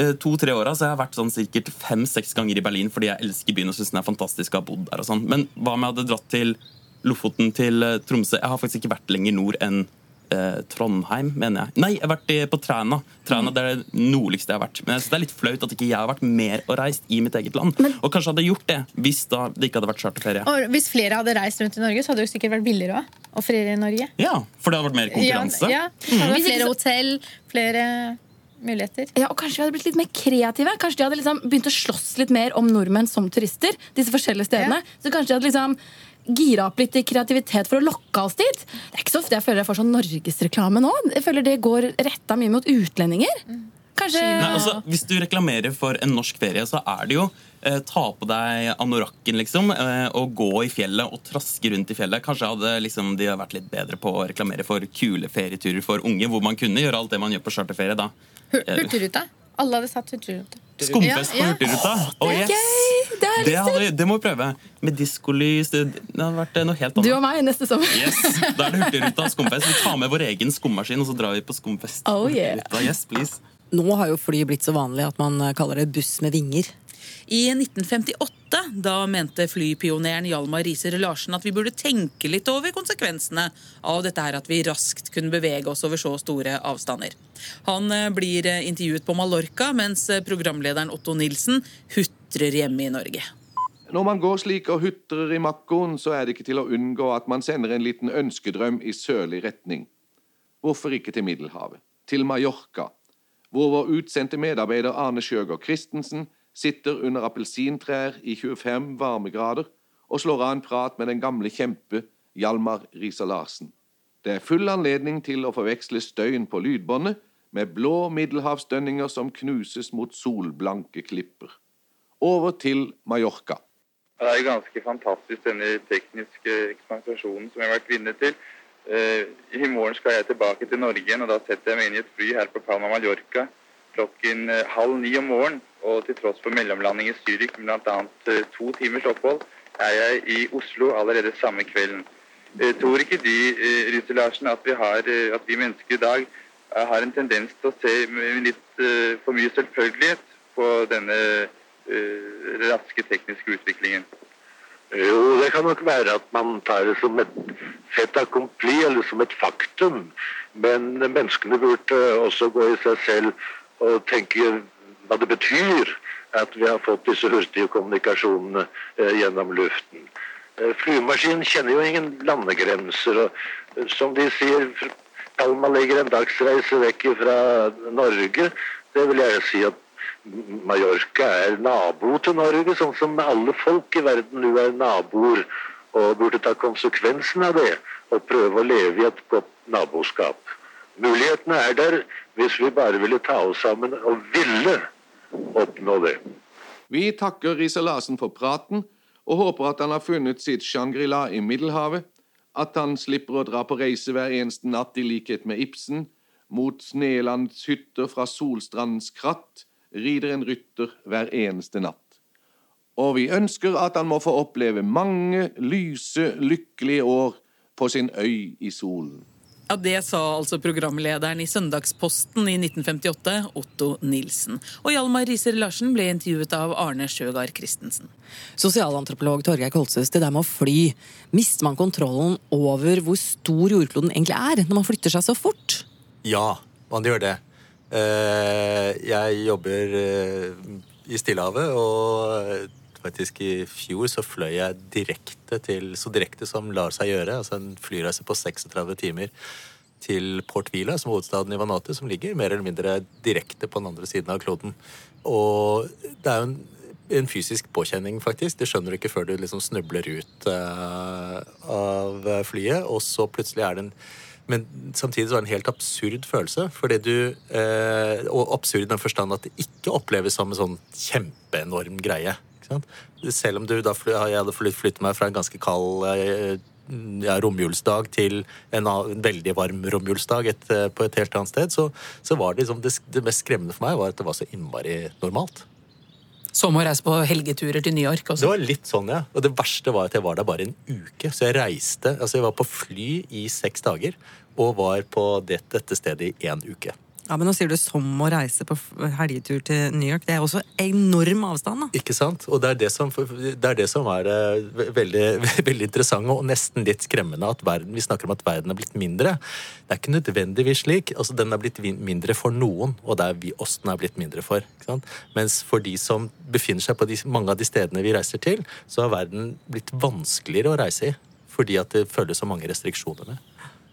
eh, to-tre åra har jeg vært sånn sikkert fem-seks ganger i Berlin fordi jeg elsker byen og syns den er fantastisk å ha bodd der. og sånn. Men hva om jeg hadde dratt til Lofoten, til eh, Tromsø? Jeg har faktisk ikke vært lenger nord enn eh, Trondheim, mener jeg. Nei, jeg har vært i, på Træna. Træna det er det nordligste jeg har vært. Men jeg synes det er litt flaut at ikke jeg har vært mer og reist i mitt eget land. Og kanskje hadde gjort det hvis da det ikke hadde vært charterferie. Og hvis flere hadde reist rundt i Norge, så hadde det sikkert vært billigere òg. Å feriere i Norge. Ja, for det hadde vært mer konkurranse. Ja, ja. Vært flere hotell, flere muligheter. Ja, og Kanskje vi hadde blitt litt mer kreative. Kanskje de hadde liksom begynt å slåss litt mer om nordmenn som turister. disse forskjellige stedene. Så kanskje de hadde liksom gira opp litt i kreativitet for å lokke oss dit. Det er ikke så ofte jeg føler jeg får sånn norgesreklame nå. Jeg føler det går retta mye mot utlendinger. Kanskje Nei, altså, hvis du reklamerer for en norsk ferie, så er det jo eh, ta på deg anorakken liksom, eh, og gå i fjellet og traske rundt i fjellet. Kanskje hadde liksom, de vært litt bedre på å reklamere for kule ferieturer for unge, hvor man kunne gjøre alt det man gjør på charterferie. da. Hurtigruta. Alle hadde satt Hurtigruta. Skumfest på. Hurtigruta. Oh, det yes. Det er Det, hadde, det må vi prøve. Med diskolys. Det, hadde vært eh, noe helt annet. Du og meg neste sommer. Yes, Da er det Hurtigruta skumfest. Vi tar med vår egen skummaskin og så drar vi på skumfest. Oh, yeah. Yes, please. Nå har jo fly blitt så vanlig at man eh, kaller det buss med vinger. I 1958 da mente flypioneren Hjalmar Riiser Larsen at vi burde tenke litt over konsekvensene av dette her at vi raskt kunne bevege oss over så store avstander. Han eh, blir eh, intervjuet på Mallorca, mens eh, programlederen Otto Nilsen hutrer hjemme i Norge. Når man går slik og hutrer i makkoen, så er det ikke til å unngå at man sender en liten ønskedrøm i sørlig retning. Hvorfor ikke til Middelhavet? Til Mallorca, hvor vår utsendte medarbeider Arne Sjøgaard Christensen sitter under appelsintrær i 25 varmegrader og slår av en prat med den gamle kjempe Hjalmar Risa Larsen. Det er full anledning til å forveksle støyen på lydbåndet med blå middelhavsdønninger som knuses mot solblanke klipper. Over til Mallorca. Det er ganske fantastisk, denne tekniske ekspansjonen som jeg har vært vitne til. Eh, I morgen skal jeg tilbake til Norge igjen, og da setter jeg meg inn i et fly her på Palma Mallorca klokken eh, halv ni om morgenen. Og til tross for mellomlanding i Zürich med bl.a. Eh, to timers opphold, er jeg i Oslo allerede samme kvelden. Eh, tror ikke de, Rytter Larsen, at vi, har, at vi mennesker i dag har en tendens til å se med litt for mye selvfølgelighet på denne raske tekniske utviklingen? Jo, det kan nok være at man tar det som et fait accompli, eller som et faktum. Men menneskene burde også gå i seg selv og tenke hva det betyr at vi har fått disse hurtige kommunikasjonene eh, gjennom luften. Eh, Flymaskinen kjenner jo ingen landegrenser. og eh, Som de sier, Palma ligger en dagsreise vekk fra Norge. Det vil jeg si at Mallorca er nabo til Norge, sånn som alle folk i verden nå er naboer, og burde ta konsekvensen av det og prøve å leve i et godt naboskap. Mulighetene er der hvis vi bare ville ta oss sammen og ville oppnå det. Vi takker Riise-Larsen for praten og håper at han har funnet sitt Shangri-La i Middelhavet, at han slipper å dra på reise hver eneste natt i likhet med Ibsen, mot Snelands hytter fra Solstrandens kratt rider en rytter hver eneste natt. Og vi ønsker at han må få oppleve mange lyse, lykkelige år på sin øy i solen. Ja, Det sa altså programlederen i Søndagsposten i 1958, Otto Nilsen. Og Hjalmar Riiser Larsen ble intervjuet av Arne Sjøgaard Christensen. Sosialantropolog Torgeir Kolsøs, det der med å fly. Mister man kontrollen over hvor stor jordkloden egentlig er, når man flytter seg så fort? Ja, man gjør det. Eh, Jeg jobber eh, i Stillehavet, og faktisk i fjor så fløy jeg direkte til Så direkte som lar seg gjøre, altså en flyreise på 36 timer til Port Vila, som er hovedstaden i Vanuatu, som ligger mer eller mindre direkte på den andre siden av kloden. Og det er jo en, en fysisk påkjenning, faktisk. Det skjønner du ikke før du liksom snubler ut uh, av flyet, og så plutselig er det en men samtidig så er det en helt absurd følelse. Fordi du, eh, og absurd i den forstand at det ikke oppleves som en sånn kjempeenorm greie. Selv om du da jeg hadde flyttet meg fra en ganske kald eh, ja, romjulsdag til en, veldig varm romjulsdag et, på et helt annet sted, så, så var det liksom det, det mest skremmende for meg var at det var så innmari normalt. Som å reise på helgeturer til New York også? Det var litt sånn, ja. Og det verste var at jeg var der bare en uke. Så jeg reiste Altså, jeg var på fly i seks dager og var på det, dette stedet i én uke. Ja, men Nå sier du som å reise på helgetur til New York. Det er også enorm avstand. da. Ikke sant? Og det er det som, det er, det som er uh, veldig, veldig interessant og nesten litt skremmende. at verden, Vi snakker om at verden er blitt mindre. Det er ikke nødvendigvis slik. altså Den er blitt mindre for noen, og det er vi oss den er blitt mindre for. ikke sant? Mens for de som befinner seg på de, mange av de stedene vi reiser til, så har verden blitt vanskeligere å reise i. Fordi at det følges så mange restriksjoner med.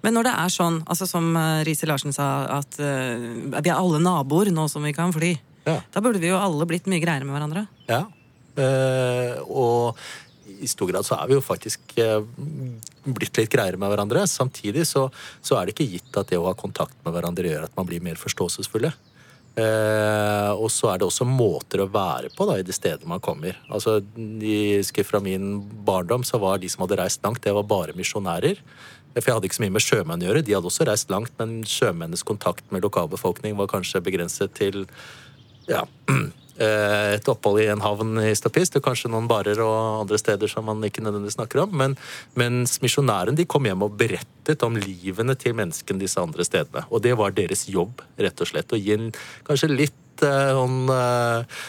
Men når det er sånn, altså som eh, Riise Larsen sa, at uh, vi er alle naboer nå som vi kan fly, ja. da burde vi jo alle blitt mye greiere med hverandre. Ja, uh, og i stor grad så er vi jo faktisk uh, blitt litt greiere med hverandre. Samtidig så, så, er det ikke gitt at det å ha kontakt med hverandre gjør at man blir mer forståelsesfulle. Eh, og så er det også måter å være på da, i de stedene man kommer. Altså, i, Fra min barndom så var de som hadde reist langt, det var bare misjonærer. For jeg hadde ikke så mye med sjømenn å gjøre. De hadde også reist langt, men sjømennenes kontakt med lokalbefolkning var kanskje begrenset til ja, eh, et opphold i en havn i Stapist og kanskje noen barer og andre steder som man ikke nødvendigvis snakker om. Men, mens misjonærene kom hjem og berettet om livene til menneskene disse andre stedene. Og det var deres jobb, rett og slett. Å gi en kanskje litt uh, sånn uh,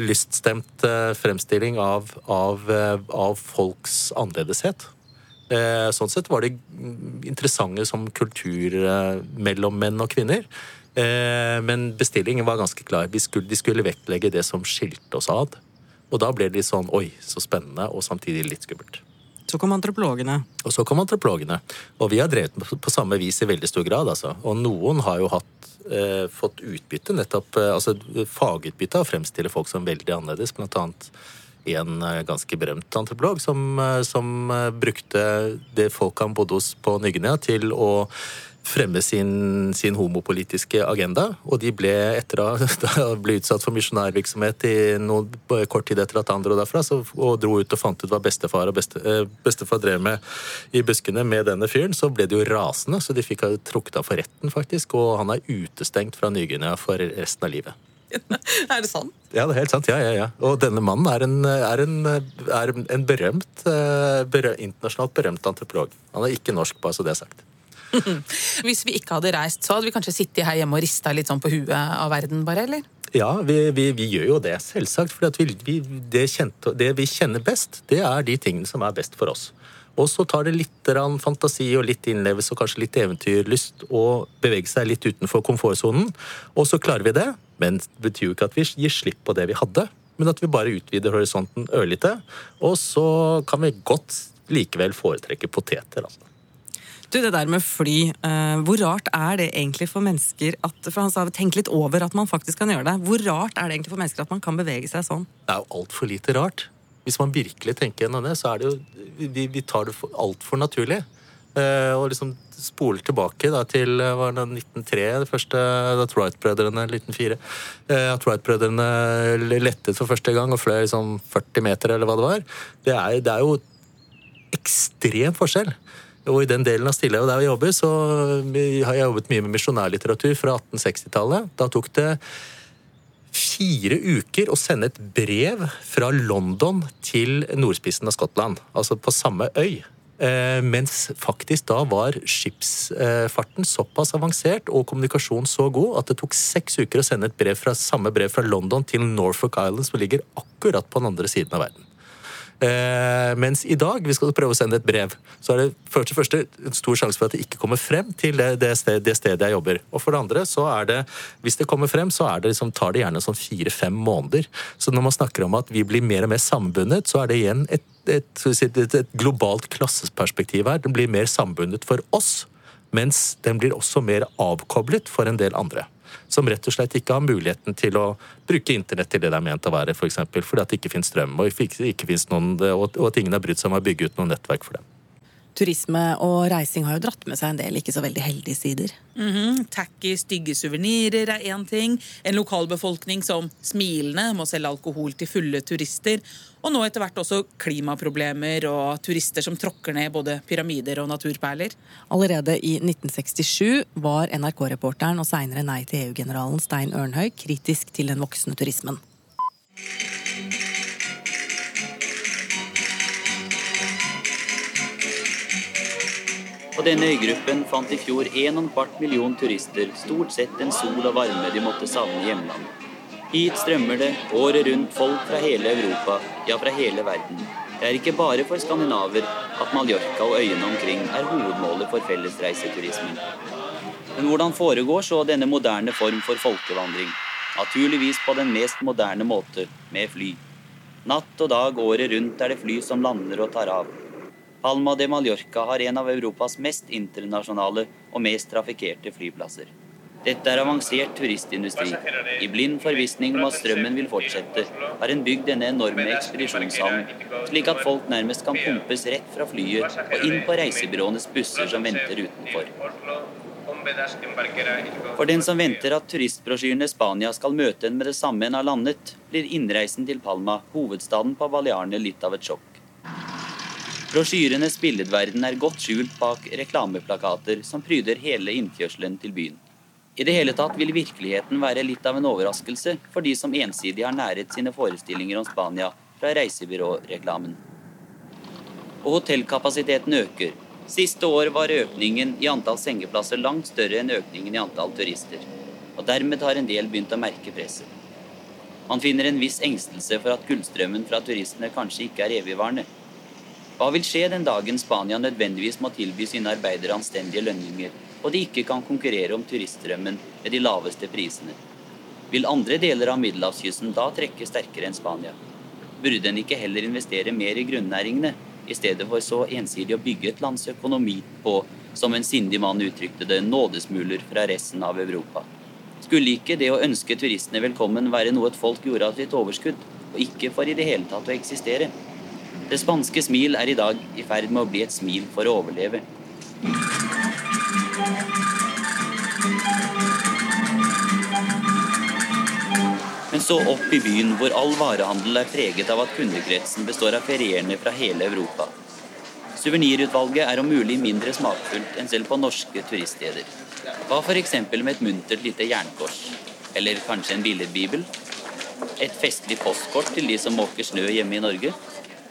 lyststemt fremstilling av, av, av folks annerledeshet. Eh, sånn sett var det interessante som kultur eh, mellom menn og kvinner. Eh, men bestillingen var ganske klar. De skulle, de skulle vektlegge det som skilte oss ad. Og da ble det litt sånn oi, så spennende, og samtidig litt skummelt. Så kom antropologene. Og så kom antropologene. Og vi har drevet på, på samme vis i veldig stor grad, altså. Og noen har jo hatt, eh, fått utbytte, nettopp eh, altså fagutbytte av å fremstille folk som veldig annerledes, blant annet en eh, ganske berømt antropolog som, eh, som eh, brukte det folk han bodde hos på Ny-Guinea, til å fremme sin, sin, homopolitiske agenda. Og de ble, etter å ha utsatt for misjonærvirksomhet i noen, kort tid etter at han dro derfra, så, og dro ut og fant ut hva bestefar og beste, bestefar drev med i buskene med denne fyren, så ble de jo rasende. Så de fikk trukket av for retten, faktisk. Og han er utestengt fra Ny-Guinea for resten av livet. er det sant? Ja, det er helt sant. Ja, ja, ja. Og denne mannen er en, er en, er en berømt, eh, berømt, internasjonalt berømt antropolog. Han er ikke norsk, bare så det er sagt. Hvis vi ikke hadde reist, så hadde vi kanskje sittet her hjemme og rista litt sånn på huet av verden, bare, eller? Ja, vi, vi, vi gjør jo det, selvsagt. For det, det vi kjenner best, det er de tingene som er best for oss. Og så tar det litt fantasi og litt innlevelse og kanskje litt eventyrlyst å bevege seg litt utenfor komfortsonen. Og så klarer vi det, men det betyr jo ikke at vi gir slipp på det vi hadde. Men at vi bare utvider horisonten ørlite. Og så kan vi godt likevel foretrekke poteter. altså. Du, det der med fly, uh, hvor rart er det egentlig for mennesker at For han sa tenk litt over at man faktisk kan gjøre det. Hvor rart er det egentlig for mennesker at man kan bevege seg sånn? Det er jo altfor lite rart. Hvis man virkelig tenker gjennom det, så er det jo Vi, vi tar det altfor naturlig. Uh, og liksom spoler tilbake da, til eh, var det 1903, det første da Wright-brødrene 1904. Uh, at Wright-brødrene lettet for første gang og fløy liksom 40 meter, eller hva det var. Det er, det er jo ekstrem forskjell. Og i den delen av Stillehavet der vi jobber, så har jeg jobbet mye med misjonærlitteratur fra 1860-tallet. Da tok det fire uker å sende et brev fra London til nordspissen av Skottland. Altså på samme øy. Eh, mens faktisk da var skipsfarten såpass avansert og kommunikasjonen så god at det tok seks uker å sende et brev fra, samme brev fra London til Norfolk Island, som ligger akkurat på den andre siden av verden. Eh, mens i dag, vi skal prøve å sende et brev, så er det først og første en stor sjanse for at det ikke kommer frem til det, sted, det, stedet jeg jobber. Og for det andre, så er det, hvis det kommer frem, så det liksom, tar det gjerne sånn fire-fem måneder. Så når man snakker om at vi blir mer og mer sammenbundet, så er det igjen et, et, et, et globalt klasseperspektiv her. Den blir mer sambundet for oss. Mens den blir også mer avkoblet for en del andre. Som rett og slett ikke har muligheten til å bruke internett til det det er ment å være, f.eks. For eksempel, fordi at det ikke finnes strøm, og, ikke, ikke finnes noen, og at ingen har brydd seg om å bygge ut noe nettverk for dem. Turisme og reising har jo dratt med seg en del ikke så veldig heldige sider. Mhm, Tacky, stygge suvenirer er én ting. En lokalbefolkning som smilende må selge alkohol til fulle turister. Og nå etter hvert også klimaproblemer og turister som tråkker ned både pyramider og naturperler. Allerede i 1967 var NRK-reporteren og seinere Nei til EU-generalen Stein Ørnhøi kritisk til den voksende turismen. På denne øygruppen fant i fjor 1,25 million turister stort sett en sol og varme de måtte savne i hjemlandet. Hit strømmer det året rundt folk fra hele Europa, ja fra hele verden. Det er ikke bare for skandinaver at Mallorca og øyene omkring er hovedmålet for fellesreiseturismen. Men hvordan foregår så denne moderne form for folkevandring? Naturligvis på den mest moderne måte, med fly. Natt og dag året rundt er det fly som lander og tar av. Palma de Mallorca har en av Europas mest internasjonale og mest trafikkerte flyplasser. Dette er avansert turistindustri. I blind forvissning om at strømmen vil fortsette, har en bygd denne enorme ekspedisjonssalen, slik at folk nærmest kan pumpes rett fra flyet og inn på reisebyråenes busser som venter utenfor. For den som venter at turistbrosjyrene Spania skal møte en med det samme en har landet, blir innreisen til Palma, hovedstaden på Balearene, litt av et sjokk. Brosjyrenes billedverden er godt skjult bak reklameplakater som pryder hele innkjørselen til byen. I det hele tatt vil virkeligheten være litt av en overraskelse for de som ensidig har næret sine forestillinger om Spania fra reisebyråreklamen. Og hotellkapasiteten øker. Siste år var økningen i antall sengeplasser langt større enn økningen i antall turister. Og dermed har en del begynt å merke presset. Man finner en viss engstelse for at gullstrømmen fra turistene kanskje ikke er evigvarende. Hva vil skje den dagen Spania nødvendigvis må tilby sine arbeidere anstendige lønninger, og de ikke kan konkurrere om turiststrømmen med de laveste prisene? Vil andre deler av middelhavskysten da trekke sterkere enn Spania? Burde en ikke heller investere mer i grunnæringene, i stedet for så ensidig å bygge et lands økonomi på, som en sindig mann uttrykte det, nådesmuler fra resten av Europa? Skulle ikke det å ønske turistene velkommen være noe et folk gjorde av sitt overskudd, og ikke for i det hele tatt å eksistere? Det spanske smil er i dag i ferd med å bli et smil for å overleve. Men så opp i byen hvor all varehandel er preget av at kundekretsen består av ferierende fra hele Europa. Suvenirutvalget er om mulig mindre smakfullt enn selv på norske turiststeder. Hva f.eks. med et muntert lite jernkors? Eller kanskje en billedbibel? Et festlig postkort til de som måker snø hjemme i Norge?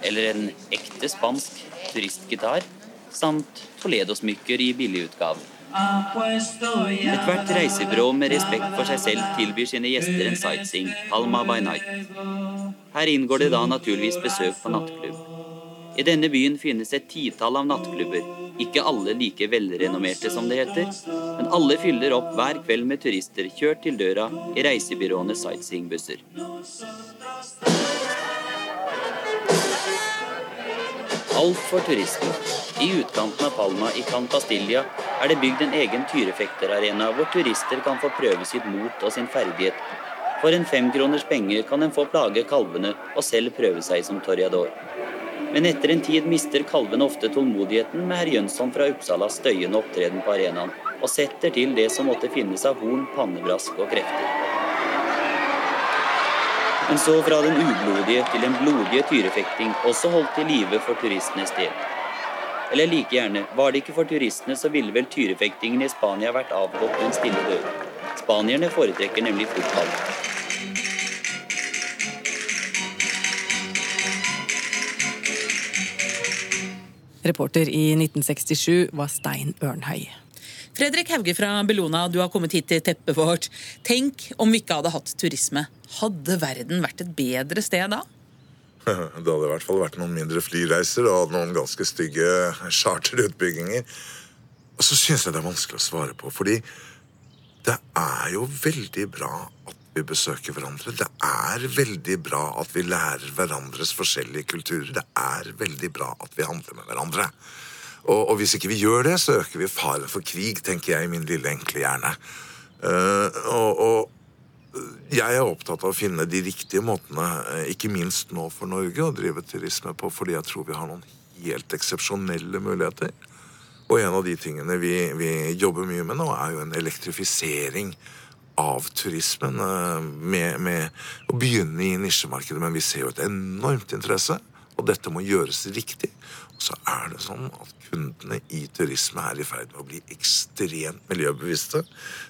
Eller en ekte spansk turistgitar? Samt Toledo-smykker i billigutgave. Ethvert reisebyrå med respekt for seg selv tilbyr sine gjester en sightseeing, Palma by night. Her inngår det da naturligvis besøk på nattklubb. I denne byen finnes et titall av nattklubber, ikke alle like velrenommerte som det heter, men alle fyller opp hver kveld med turister kjørt til døra i reisebyråenes sightseeingbusser. Alt for turisten. I utkanten av Palma i Can Pastilla er det bygd en egen tyrefekterarena hvor turister kan få prøve sitt mot og sin ferdighet. For en femkroners penger kan en få plage kalvene og selv prøve seg som toreador. Men etter en tid mister kalvene ofte tålmodigheten med herr Jønsson fra Uppsalas støyende opptreden på arenaen, og setter til det som måtte finnes av horn, pannebrask og krefter. Men så fra den ublodige til den blodige tyrefekting, også holdt i live for turistenes del. Eller like gjerne, var det ikke for turistene, så ville vel tyrefektingen i Spania vært avgått med en stille død. Spanierne foretrekker nemlig fotball. Reporter i 1967 var Stein Ørnhøi. Fredrik Hauge fra Bellona, du har kommet hit til teppet vårt. Tenk om vi ikke hadde hatt turisme. Hadde verden vært et bedre sted da? Det hadde i hvert fall vært noen mindre flyreiser og noen ganske stygge charterutbygginger. Og så syns jeg det er vanskelig å svare på, fordi det er jo veldig bra at vi besøker hverandre. Det er veldig bra at vi lærer hverandres forskjellige kulturer. Det er veldig bra at vi handler med hverandre. Og, og hvis ikke vi gjør det, så øker vi faren for krig, tenker jeg i min lille, enkle hjerne. Uh, og, og jeg er opptatt av å finne de riktige måtene, eh, ikke minst nå for Norge, å drive turisme på, fordi jeg tror vi har noen helt eksepsjonelle muligheter. Og en av de tingene vi, vi jobber mye med nå, er jo en elektrifisering av turismen. eh, Med, med å begynne i nisjemarkedet, men vi ser jo et enormt interesse. Og dette må gjøres riktig. Og så er det sånn at kundene i turisme er i ferd med å bli ekstremt miljøbevisste.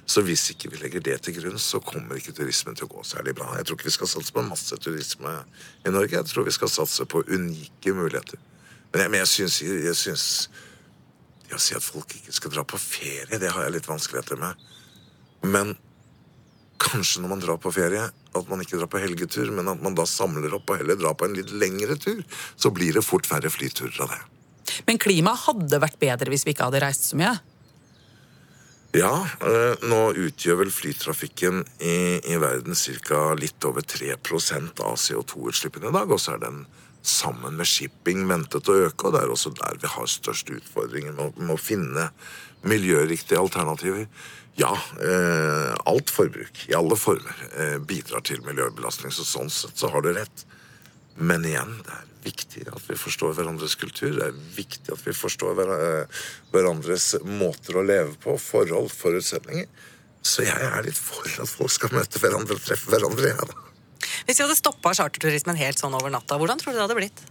Så hvis ikke vi legger det til grunn, så kommer ikke turismen til å gå særlig bra. Jeg tror ikke vi skal satse på masse turisme i Norge. Jeg tror vi skal satse på unike muligheter. Men jeg, men jeg syns, jeg det å si at folk ikke skal dra på ferie, det har jeg litt vanskeligheter med. Men kanskje når man drar på ferie, at man ikke drar på helgetur, men at man da samler opp og heller drar på en litt lengre tur, så blir det fort færre flyturer av det. Men klimaet hadde vært bedre hvis vi ikke hadde reist så mye. Ja, eh, nå utgjør vel flytrafikken i, i verden ca. litt over 3% av CO2-utslippene i dag, og så er den sammen med shipping ventet å øke, og det er også der vi har størst utfordringer med, å- med å finne miljøriktige alternativer. Ja, eh, alt forbruk i alle former eh, bidrar til miljøbelastning, så sånn sett så har du rett. Men igjen, det er viktig at vi forstår hverandres kultur. Det er viktig at vi forstår hver- eh, hverandres måter å leve på, forhold, forutsetninger. Så jeg er litt for at folk skal møte hverandre og treffe hverandre. Ja, da. Hvis vi hadde stoppa charterturismen helt sånn over natta, hvordan tror du det hadde blitt?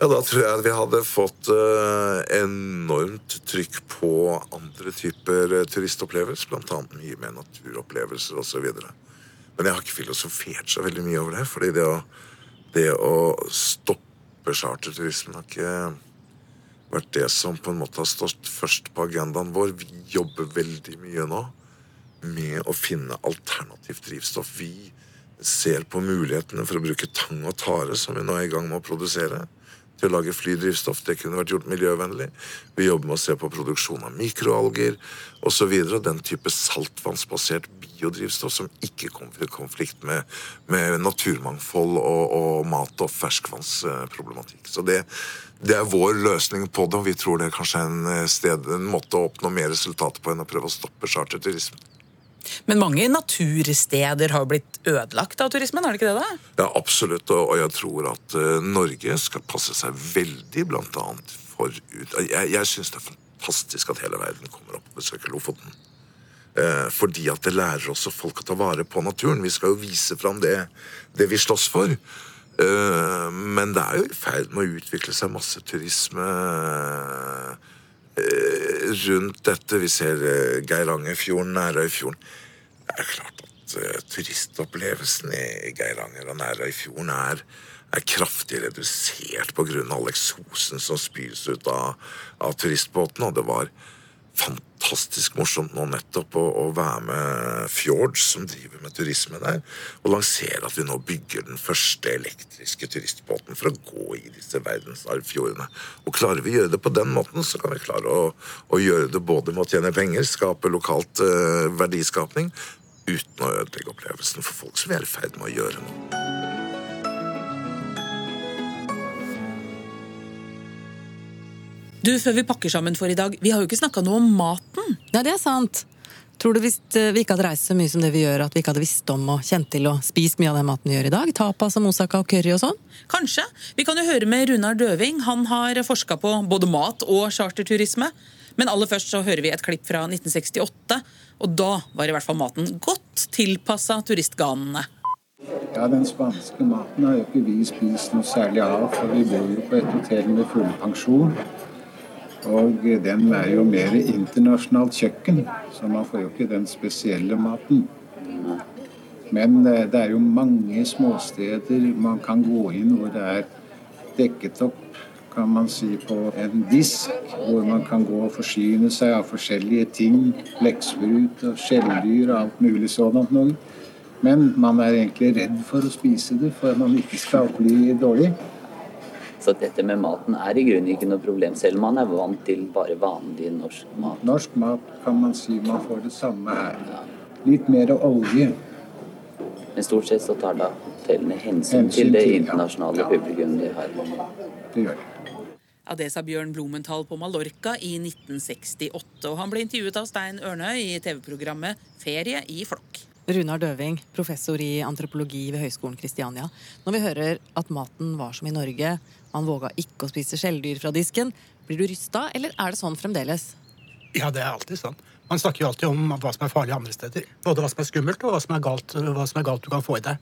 Ja, da tror jeg at vi hadde fått eh, enormt trykk på andre typer eh, turistopplevelser, blant annet mye mer naturopplevelser osv. Men jeg har ikke filosofert så veldig mye over det, fordi det å, det å stoppe charterturismen har ikke vært det som på en måte har stått først på agendaen vår. Vi jobber veldig mye nå med å finne alternativt drivstoff. Vi ser på mulighetene for å bruke tang og tare, som vi nå er i gang med å produsere, til å lage flydrivstoff. Det kunne vært gjort miljøvennlig. Vi jobber med å se på produksjon av mikroalger osv. Den type saltvannsbasert biodrivstoff som ikke kommer i konflikt med, med naturmangfold og, og mat- og ferskvannsproblematikk. Så det, det er vår løsning på det, og vi tror det er kanskje en, eh, sted, en måte å oppnå mer resultater på enn å prøve å stoppe charterturisme. Men mange natursteder har blitt ødelagt av turismen, er det ikke det? da? Ja, absolutt. Og, jeg tror at eh, Norge skal passe seg veldig blant annet for ut... Jeg, jeg syns det er fantastisk at hele verden kommer opp og besøker Lofoten. Eh, fordi at det lærer også folk å ta vare på naturen. Vi skal jo vise fram det, det vi slåss for. Eh, men det er jo i ferd med å utvikle seg masse turisme rundt dette. Vi ser eh, Geirangerfjorden, Nærøyfjorden. Det er klart at eh, turistopplevelsen i Geiranger og Nærøyfjorden er, er kraftig redusert pga. all eksosen som spys ut av, av turistbåtene. Og det var fantastisk morsomt nå nettopp å, å være med Fjords, som driver med turisme der, og lansere at vi nå bygger den første elektriske turistbåten for å gå i disse verdensarvfjordene. Og klarer vi å gjøre det på den måten, så kan vi klare å, å gjøre det både med å tjene penger, skape lokalt eh, verdiskapning, uten å ødelegge opplevelsen for folk som vi er i ferd med å gjøre nå. Du, Før vi pakker sammen for i dag, vi har jo ikke snakka noe om maten. Ja, det er sant. Tror du hvis eh, vi ikke hadde reist så mye som det vi gjør, at vi ikke hadde visst om og kjent til og spist mye av den maten vi gjør i dag? Tapas og moussaka og curry og sånn? Kanskje. Vi kan jo høre med Runar Døving. Han har forska på både mat og charterturisme. Men aller først så hører vi et klipp fra 1968. Og da var i hvert fall maten godt tilpassa turistganene. Ja, Den spanske maten har jo ikke vi spist noe særlig av, for vi bor jo på et hotell med full pensjon. Og den er jo mer internasjonalt kjøkken, så man får jo ikke den spesielle maten. Men eh, det er jo mange småsteder man kan gå inn hvor det er dekket opp, kan man si, på en disk, hvor man kan gå og forsyne seg av forskjellige ting. Leksebrut og skjelldyr og alt mulig sånt. Men man er egentlig redd for å spise det for man ikke skal bli dårlig. Så dette med maten er i grunnen ikke noe problem, selv om man er vant til bare vanlig norsk mat. Norsk mat kan man si man får det samme her. Litt mer olje. Men stort sett så tar da hotellene hensyn, Hensyn til det til, ja. internasjonale Ja. publikum de har. Det gjør det. Ja, Det sa Bjørn Blumenthal på Mallorca i 1968. Og han ble intervjuet av Stein Ørnøy i TV-programmet Ferie i flokk. Runar Døving, professor i antropologi ved Høgskolen Kristiania. Når vi hører at maten var som i Norge, man våga ikke å spise skjelldyr fra disken, blir du rysta, eller er det sånn fremdeles? Ja, det er alltid sånn. Man snakker jo alltid om hva som er farlig andre steder. Både hva som er skummelt, og hva som er galt, hva som er galt du kan få i deg.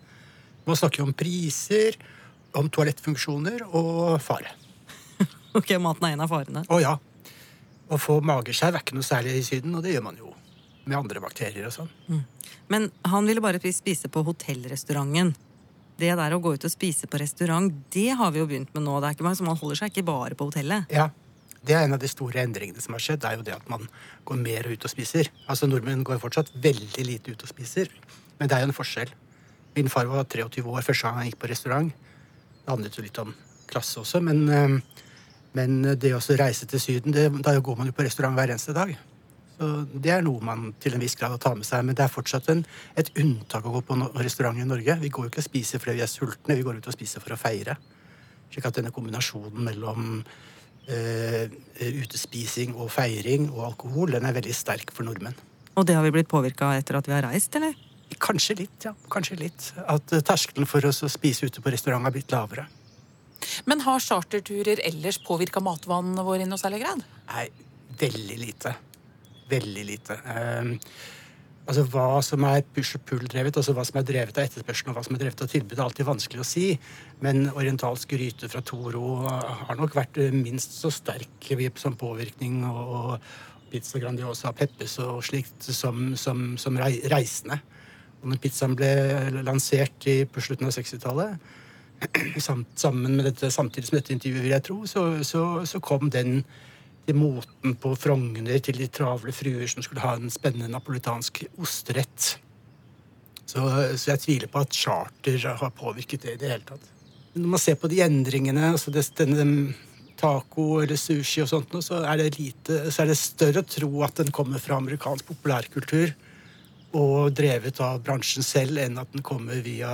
Man snakker jo om priser, om toalettfunksjoner og fare. Ok, maten er en av farene. Å ja. Å få mageskjerv er ikke noe særlig i Syden, og det gjør man jo med andre bakterier og sånn. Mm. Men han ville bare spise på hotellrestauranten. Det der å gå ut og spise på restaurant, det har vi jo begynt med nå. Det er ikke mange, så Man holder seg ikke bare på hotellet. Ja, det er en av de store endringene som har skjedd. Det er jo det at man går mer ut og spiser. Altså Nordmenn går fortsatt veldig lite ut og spiser, men det er jo en forskjell. Min far var 23 år første gang han gikk på restaurant. Det handlet jo litt om klasse også, men, eh, men det å reise til Syden, det, da går man jo på restaurant hver eneste dag. Så Det er noe man til en viss grad har tatt med seg, men det er fortsatt en, et unntak å gå på no restaurant i Norge. Vi går jo ikke og spiser fordi vi er sultne, vi går ut og spiser for å feire. Slik at denne kombinasjonen mellom eh, utespising og feiring og alkohol, den er veldig sterk for nordmenn. Og det har vi blitt påvirka av etter at vi har reist, eller? Kanskje litt, ja. Kanskje litt. At eh, terskelen for oss å spise ute på restaurant har blitt lavere. Men har charterturer ellers påvirka matvanene våre i noe særlig grad? Nei, veldig lite. Veldig lite. Um, altså Hva som er push og pull-drevet, altså hva som er drevet av etterspørselen og hva som er drevet av tilbud, er alltid vanskelig å si. Men orientalsk gryte fra Toro har nok vært minst så sterk som påvirkning. og Pizza Grandiosa, Peppes og slikt som, som, som reisende. Og når pizzaen ble lansert i, på slutten av 60-tallet, sammen med samtidig som dette intervjuet, vil jeg tro, så, så, så kom den til moten på Frogner til de travle fruer som skulle ha en spennende napolitansk osterett. Så, så, jeg tviler på at charter har påvirket det i det hele tatt. Når man ser på de endringene, altså det, denne taco eller sushi og sånt, så er, det lite, så er det større å tro at den kommer fra amerikansk populærkultur og drevet av bransjen selv enn at den kommer via,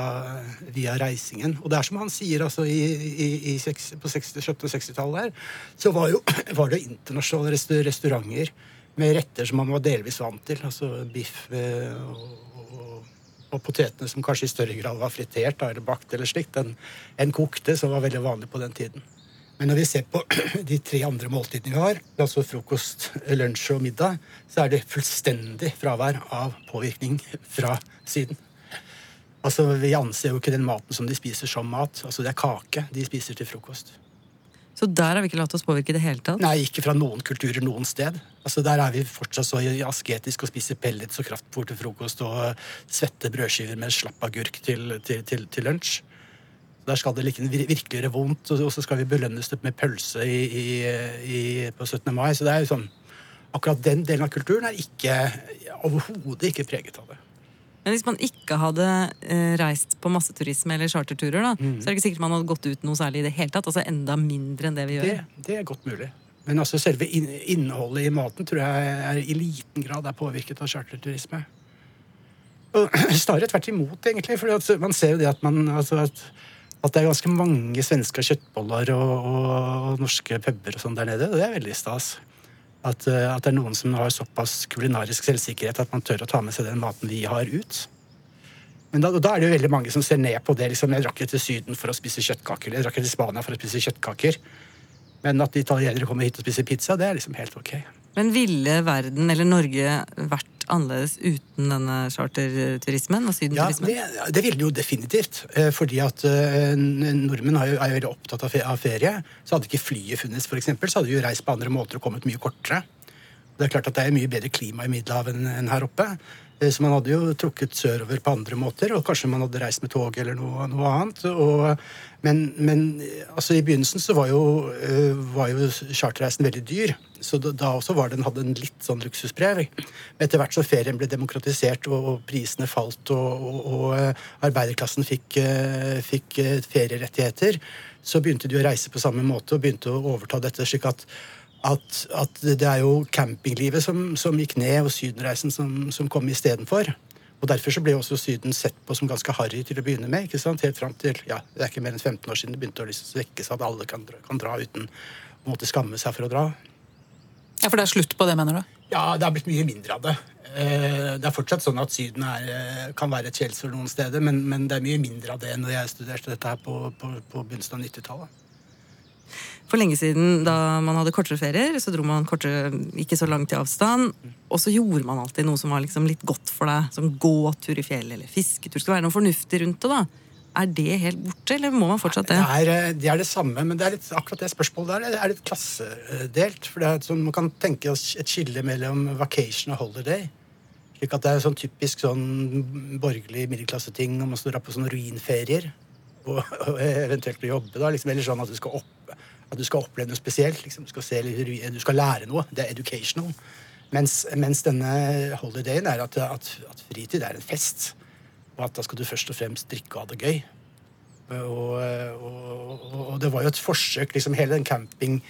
via reisingen. Og det er som han sier, altså i, i, i på 60-, 70- og 60-tallet her, så var, jo, var det internasjonale restauranter med retter som man var delvis vant til. Altså biff eh, og, og, og potetene som kanskje i større grad var fritert eller bakt eller slikt, enn en kokte, som var veldig vanlig på den tiden. Men når vi ser på de tre andre måltidene vi har, altså frokost, lunsj og middag, så er det fullstendig fravær av påvirkning fra Syden. Altså, Vi anser jo ikke den maten som de spiser, som mat. Altså, Det er kake de spiser til frokost. Så der har vi ikke latt oss påvirke i det hele tatt? Nei, ikke fra noen kulturer noen sted. Altså, Der er vi fortsatt så asketisk og spiser pellets og kraftfôr til frokost og svette brødskiver med slapp agurk til, til, til, til lunsj. Der skal det like virkelig gjøre vondt, og så skal vi belønnes med pølse i, i, i, på 17. mai. Så det er jo sånn Akkurat den delen av kulturen er ikke overhodet ikke preget av det. Men hvis man ikke hadde eh, reist på masseturisme eller charterturer, da, mm. så er det ikke sikkert man hadde gått ut noe særlig i det hele tatt? Altså enda mindre enn det vi gjør? Det, det er godt mulig. Men altså selve innholdet i maten tror jeg er, i liten grad er påvirket av charterturisme. Og Snarere tvert imot, egentlig. For man ser jo det at man altså at at det er ganske mange svenske kjøttboller og, og, og norske puber og sånn der nede. Og det er veldig stas. At, eh, at, det er noen som har såpass kulinarisk selvsikkerhet at man tør å ta med seg den maten vi har, ut. Men da, da er det jo veldig mange som ser ned på det. liksom, Jeg drakk ikke til Syden for å spise kjøttkaker. Jeg drakk ikke til Spania for å spise kjøttkaker. Men at italienere kommer hit og spiser pizza, det er liksom helt ok. Men ville verden eller Norge vært annerledes uten denne charterturismen og sydenturismen? Ja, det, det ville det jo definitivt. Eh, fordi at uh, nordmenn er jo, er jo veldig opptatt av ferie. Så hadde ikke flyet funnes, for eksempel, så hadde vi jo reist på andre måter og kommet mye kortere. Det er klart at det er mye bedre klima i Middelhavet enn her oppe. Eh, så man hadde jo trukket sørover på andre måter, og kanskje man hadde reist med tog eller noe, noe annet. Og, men, men altså, i begynnelsen så var jo, var jo charterreisen veldig dyr. Så da også var den, hadde en litt sånn luksusbrev. Etter hvert så ferien ble demokratisert og, og prisene falt og, og, og eh, arbeiderklassen fikk, eh, fikk, eh, ferierettigheter, så begynte de å reise på samme måte og begynte å overta dette. slik at, at, at det er jo campinglivet som, som, gikk ned, og sydenreisen som, som kom istedenfor. Og Derfor så ble også Syden sett på som ganske harry til å begynne med. ikke sant? Helt fram til ja, det er ikke mer enn 15 år siden det begynte å liksom svekkes at alle kan dra, kan dra uten å måtte skamme seg for å dra. Ja, For det er slutt på det, mener du? Ja, det har blitt mye mindre av det. Eh, Det er fortsatt sånn at Syden er, eh, kan være et skjellsord noen steder, men, men det er mye mindre av det enn når jeg studerte dette her på, på, på begynnelsen av 90-tallet. For lenge siden, da man hadde kortere ferier, så dro man kortere, ikke så langt i avstand. Og så gjorde man alltid noe som var liksom litt godt for deg. Som gåtur i fjellet eller fisketur. Det skal være noe fornuftig rundt det, da. Er det helt borte, eller må man fortsatt det? Det er, det er det samme, men det er litt, akkurat det spørsmålet der er litt klassedelt. For det er sånn, Man kan tenke oss et skille mellom vacation og holiday. Slik at det er sånn typisk sånn borgerlig middelklasseting om man står på sånne ruinferier. Og, og eventuelt å jobbe, da. Liksom, eller sånn at du skal, opp, at du skal oppleve noe spesielt. Liksom. Du, skal se du skal lære noe. Det er educational. Mens, mens denne holidayen er at, at, at fritid er en fest. Og at da skal du først og fremst drikke og ha det gøy. Og, og, og det var jo et forsøk, liksom hele den camping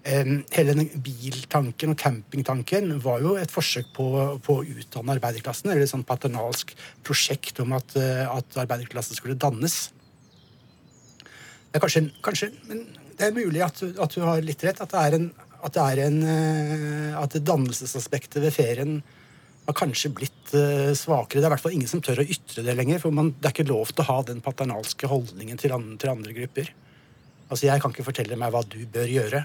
Hele den biltanken og campingtanken var jo et forsøk på, på å utdanne arbeiderklassen. Eller et sånt paternalsk prosjekt om at, at arbeiderklassen skulle dannes. Det er kanskje, kanskje Men det er mulig at, at du har litt rett. At det er en, at det er en eh, At dannelsesaspektet ved ferien har kanskje blitt eh, svakere. Det er i hvert fall ingen som tør å ytre det lenger. For man, det er ikke lov til å ha den paternalske holdningen til andre, til andre grupper. Altså, Jeg kan ikke fortelle meg hva du bør gjøre.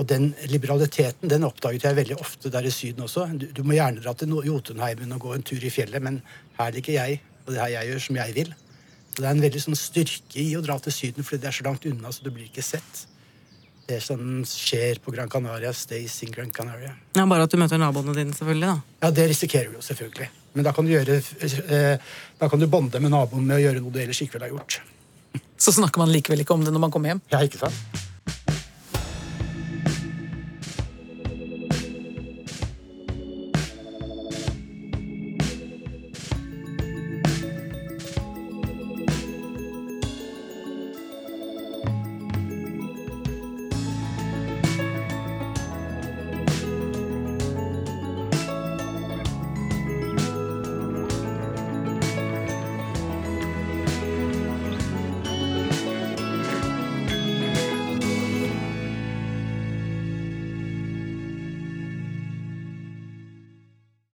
Og den liberaliteten den oppdaget jeg veldig ofte der i Syden også. Du, du må gjerne dra til Jotunheimen og gå en tur i fjellet, men her ligger jeg, og det er her jeg gjør som jeg vil. Så det er en veldig sånn styrke i å dra til Syden, fordi det er så langt unna, så du blir ikke sett. Det som skjer på Gran Canaria, stays in Gran Canaria. Ja, Bare at du møter naboene dine, selvfølgelig. da. Ja, det risikerer du jo selvfølgelig. Men da kan du, gjøre, eh, da kan du bonde med naboen med å gjøre noe du ellers ikke ville ha gjort. Så snakker man likevel ikke om det når man kommer hjem? Ja, ikke sant?